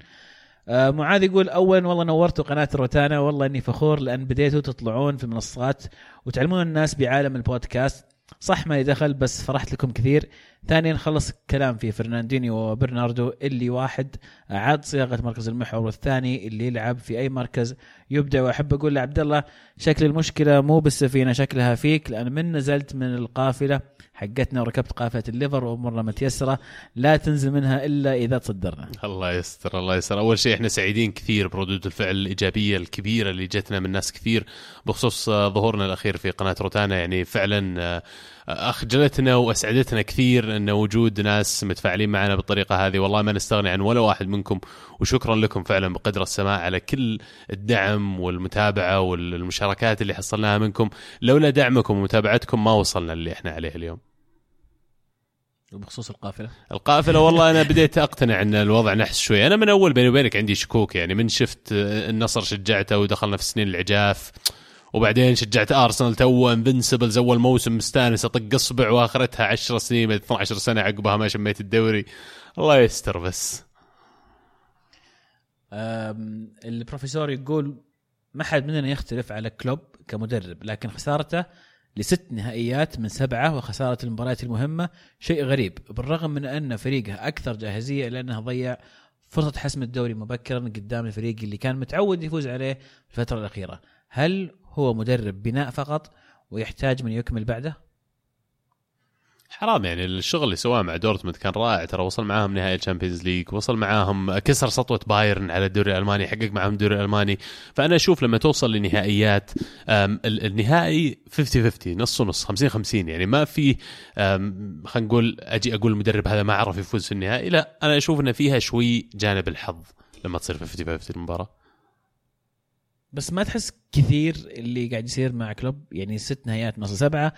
آه معاذ يقول اولا والله نورتوا قناة الروتانا والله إني فخور لأن بديتوا تطلعون في المنصات وتعلمون الناس بعالم البودكاست. صح ما دخل بس فرحت لكم كثير. ثانيا خلص كلام في فرناندينيو وبرناردو اللي واحد اعاد صياغة مركز المحور والثاني اللي يلعب في أي مركز يبدع وأحب أقول لعبد الله شكل المشكلة مو بالسفينة شكلها فيك لأن من نزلت من القافلة حقتنا وركبت قافلة الليفر وامورنا متيسره لا تنزل منها إلا إذا تصدرنا. الله يستر الله يستر. أول شيء إحنا سعيدين كثير بردود الفعل الإيجابية الكبيرة اللي جتنا من ناس كثير بخصوص آه، ظهورنا الأخير في قناة روتانا. يعني فعلا آه، أخجلتنا وأسعدتنا كثير أن وجود ناس متفاعلين معنا بالطريقة هذه. والله ما نستغني عن ولا واحد منكم وشكرا لكم فعلا بقدر السماع على كل الدعم والمتابعة والمشاركات اللي حصلناها منكم. لولا دعمكم ومتابعتكم ما وصلنا اللي إحنا عليه اليوم. وبخصوص القافلة. القافلة والله أنا بديت أقتنع أن الوضع نحس شوي. أنا من أول بيني وبينك عندي شكوك يعني من شفت النصر شجعته ودخلنا في سنين العجاف وبعدين شجعت أرسنال the Invincibles اول موسم مستانس اطق أصبع وآخرتها 10 سنين بعد 12 سنة عقبها ما شميت الدوري. الله يستر بس. البروفيسور يقول ما حد مننا يختلف على كلوب كمدرب لكن خسارته لست نهائيات من سبعة وخسارة المباريات المهمة شيء غريب بالرغم من أن فريقه أكثر جاهزية الا انه ضيع فرصة حسم الدوري مبكرا قدام الفريق اللي كان متعود يفوز عليه في الفترة الأخيرة. هل هو مدرب بناء فقط ويحتاج من يكمل بعده؟ حرام يعني الشغل اللي سواه مع دورتموند كان رائع. ترى وصل معاهم نهائي الشامبيونز ليج وصل معاهم كسر سطوة بايرن على الدوري الألماني حقق معاهم الدوري الألماني. فأنا أشوف لما توصل لنهائيات النهائي 50 50 نص ونص 50 50 يعني ما في خلينا نقول أجي أقول المدرب هذا ما عرف يفوز في النهائي. لا أنا أشوف ان فيها شوي جانب الحظ لما تصير 50 50 المباراة. بس ما تحس كثير اللي قاعد يصير مع كلوب يعني ست نهايات نص سبعة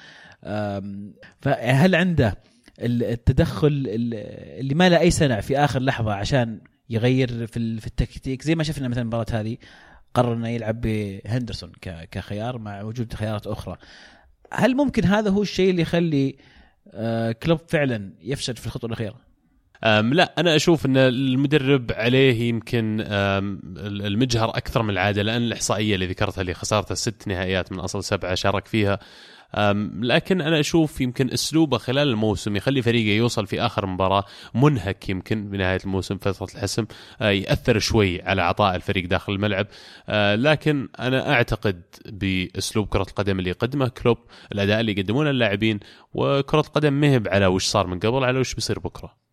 فهل عنده ال- التدخل ال- اللي ما له أي سنع في آخر لحظة عشان يغير في في التكتيك؟ زي ما شفنا مثلا المباراة هذه قرر إنه يلعب بهندرسون كخيار مع وجود خيارات أخرى. هل ممكن هذا هو الشيء اللي يخلي آه، كلوب فعلا يفشل في الخطوة الأخيرة؟ لا أنا أشوف إن المدرب عليه يمكن المجهر أكثر من العادة لأن الإحصائية اللي ذكرتها اللي خسارته ست نهائيات من أصل سبعة شارك فيها. لكن أنا أشوف يمكن أسلوبه خلال الموسم يخلي فريقه يوصل في آخر مباراة منهك يمكن بنهاية الموسم فترة الحسم آه، يأثر شوي على عطاء الفريق داخل الملعب. آه، لكن أنا أعتقد بأسلوب كرة القدم اللي يقدمه كلوب الأداء اللي يقدمونه اللاعبين وكرة القدم مهب على وش صار من قبل على وش بيصير بكرة.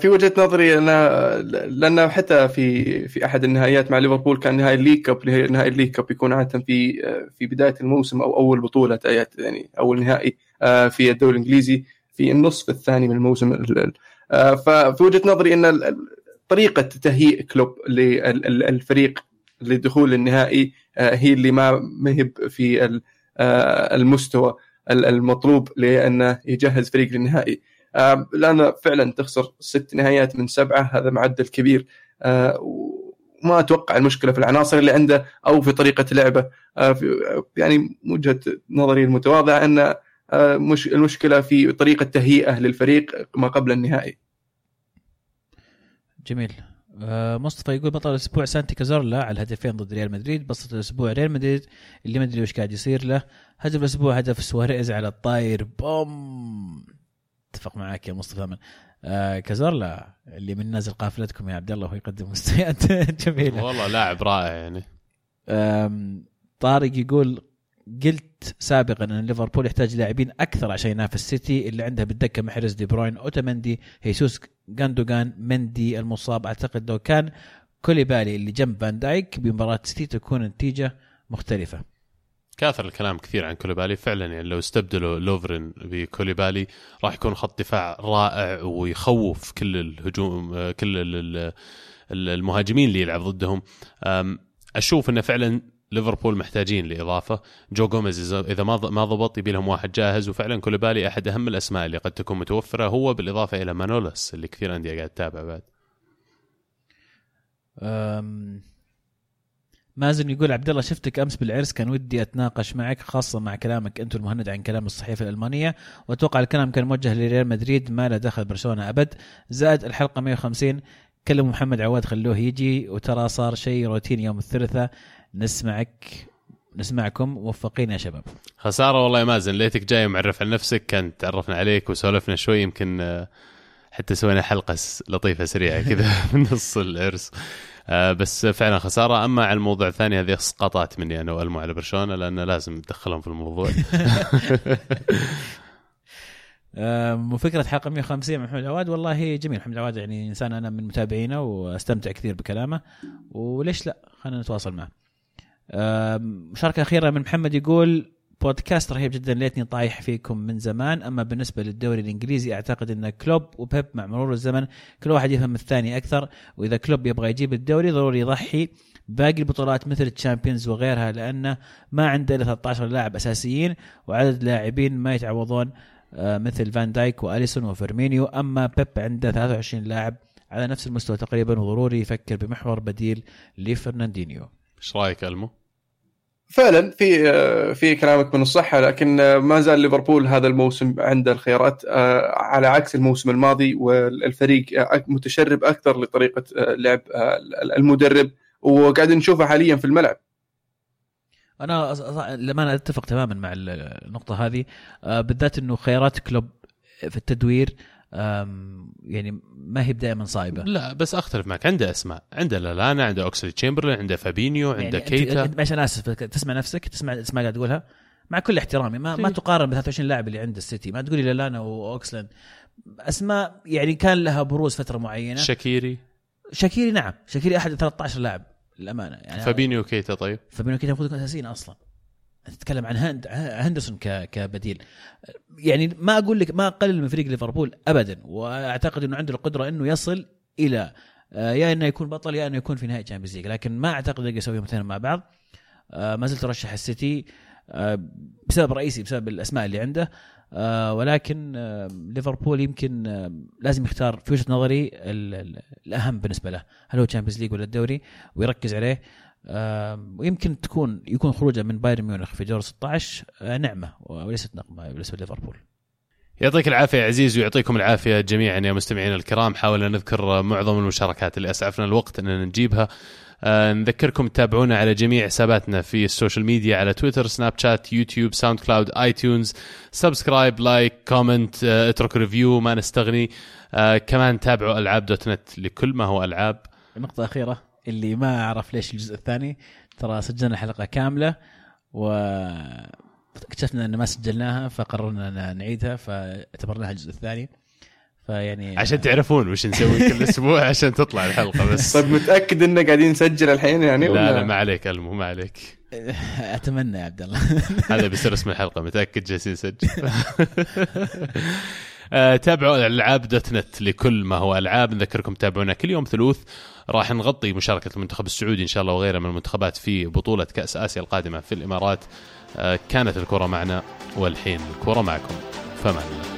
في وجهة نظري أنا لأن حتى في في أحد النهائيات مع ليفربول كان نهائي ال League Cup نهائي ال League Cup يكون عادة في آه، في بداية الموسم أو أول بطولة يعني أول نهائي آه، في الدوري الإنجليزي في النصف الثاني من الموسم ال- ال- آه، ففي وجهة نظري أن طريقة تهيئ كلوب للفريق لدخول النهائي هي اللي ما مهب في المستوى المطلوب لأنه يجهز فريق للنهائي. لأن فعلا تخسر ست نهائيات من سبعة هذا معدل كبير. وما أتوقع المشكلة في العناصر اللي عنده أو في طريقة لعبه. يعني وجهة نظري المتواضعة أن مش المشكلة في طريقة تهيئة للفريق ما قبل النهائي. جميل. مصطفى يقول بطل الأسبوع سانتي كازورلا على الهدفين ضد ريال مدريد. بسط الأسبوع ريال مدريد اللي ما أدري وش قاعد يصير له. هدف الأسبوع هدف سواريز على الطاير. بوم! أتفق معاك يا مصطفى من آه كازورلا اللي من نازل قافلتكم يا عبد الله وهو يقدم مستويات (laughs) جميلة. والله لاعب رائع يعني. طارق يقول قلت سابقا إن ليفربول يحتاج لاعبين أكثر عشان ينافس سيتي اللي عنده بالدكة محرز دي بروين اوتامندي هيسوس جاندوجان مندي المصاب. أعتقد لو كان كوليبالي اللي جنب فان دايك بمباراة سيتي تكون النتيجه مختلفة. كثر الكلام كثير عن كوليبالي. فعلا يعني لو استبدلوا لوفرين بكوليبالي راح يكون خط دفاع رائع ويخوف كل الهجوم كل المهاجمين اللي يلعب ضدهم. أشوف انه فعلا ليفربول محتاجين لإضافة. جو جوميز اذا ما ما ضبط يبي لهم واحد جاهز. وفعلا كوليبالي أحد أهم الأسماء اللي قد تكون متوفرة هو بالإضافة إلى مانولس اللي كثير أندية قاعد تتابع بعد. مازن يقول عبد الله شفتك أمس بالعرس. كان ودي أتناقش معك خاصة مع كلامك أنت المهند عن كلام الصحيفة الألمانية. وأتوقع الكلام كان موجه لريال مدريد ما له دخل برشلونة أبد. زائد الحلقة 150 كلموا محمد عواد خلوه يجي. وترى صار شيء روتين يوم الثلاثاء. نسمعك نسمعكم. موفقين يا شباب. خسارة والله يا مازن. ليتك جاي معرف عن نفسك. كان تعرفنا عليك وسولفنا شوي. يمكن حتى سوينا حلقة لطيفة سريعة كذا (laughs) من نص العرس. آه بس فعلا خسارة. أما على الموضوع الثاني هذه اسقاطات مني أنا وألمو على برشلونة لأن لازم ندخلهم في الموضوع. (laughs) وفكرة حلقه 150 مع محمد عواد والله جميل محمد عواد يعني إنسان أنا من متابعينه واستمتع كثير بكلامه وليش لا؟ خلينا نتواصل معه. مشاركة أخيرة من محمد يقول بودكاست رهيب جدا ليتني طايح فيكم من زمان. أما بالنسبة للدوري الإنجليزي أعتقد إن كلوب وبيب مع مرور الزمن كل واحد يفهم الثاني أكثر. وإذا كلوب يبغى يجيب الدوري ضروري يضحي باقي البطولات مثل ال Champions وغيرها لأنه ما عنده إلا 13 لاعب أساسيين وعدد لاعبين ما يتعوضون مثل فان دايك وأليسون وفيرمينيو. أما بيب عنده 23 لاعب على نفس المستوى تقريبا وضروري يفكر بمحور بديل لفرناندينيو. إيش رأيك ألمو؟ فعلا في في كلامك من الصحه لكن ما زال ليفربول هذا الموسم عنده الخيارات على عكس الموسم الماضي والفريق متشرب أكثر لطريقة لعب المدرب وقاعد نشوفه حاليا في الملعب. أنا لما أنا أتفق تماما مع النقطة هذه. بالذات إنه خيارات كلوب في التدوير يعني ما هي دائما صايبة. لا بس أختلف معك. عنده أسماء. عنده لالانا عنده أوكسلي تشامبرلين عنده فابينيو عنده يعني كيتا. معلش أنا آسف تسمع نفسك تسمع تسمع قاعد تقولها. مع كل احترامي ما, ما تقارن ب 23 لاعب اللي عند السيتي. ما تقولي لالانا وأوكسلين. أسماء يعني كان لها بروز فترة معينة. شاكيري. شاكيري نعم. شاكيري أحد 13 لاعب للأمانة. يعني فابينيو كيتا طيب. فابينيو كيتا المفروض يكون أساسيين أصلا. تتكلم عن هند هندرسون كبديل. يعني ما أقول لك ما أقلل من فريق ليفربول ابدا وأعتقد إنه عنده القدرة إنه يصل إلى يا إنه يكون بطل يا إنه يكون في نهائي Champions League لكن ما أعتقد يقدر يسويهم اثنين مع بعض. ما زلت أرشح السيتي بسبب رئيسي بسبب الأسماء اللي عنده. ولكن ليفربول يمكن لازم يختار في وجهة نظري الأهم بالنسبة له. هل هو Champions League ولا الدوري؟ ويركز عليه. ويمكن تكون يكون خروجه من بايرن ميونخ في دور 16 نعمة وليست نقمة بالنسبة لليفربول. يعطيك العافية عزيز ويعطيكم العافية جميعا يا مستمعينا الكرام. حاولنا نذكر معظم المشاركات اللي أسعفنا الوقت إننا نجيبها. آه نذكركم تتابعونا على جميع حساباتنا في ال social media على Twitter Snapchat YouTube SoundCloud iTunes subscribe like comment آه اترك review ما نستغني. آه كمان تابعوا ألعاب dot net لكل ما هو ألعاب. نقطة أخيرة. اللي ما أعرف ليش الجزء الثاني. ترى سجلنا حلقة كاملة و اكتشفنا ان ما سجلناها فقررنا نعيدها فاعتبرناها الجزء الثاني. فيعني عشان تعرفون وش نسوي كل أسبوع (laughs) عشان تطلع الحلقة بس. طيب متأكد اننا قاعدين نسجل الحين يعني لا لا ما عليك ألمو ما عليك. (laughs) أتمنى يا عبد الله. (laughs) هذا بيصير اسم الحلقة متأكد جالسين نسجل. آه، تابعوا ألعاب دوت نت لكل ما هو ألعاب. نذكركم تابعونا كل يوم ثلوث راح نغطي مشاركة المنتخب السعودي إن شاء الله وغيره من المنتخبات في بطولة كأس آسيا القادمة في الإمارات. آه، كانت الكرة معنا والحين الكرة معكم. فمان الله.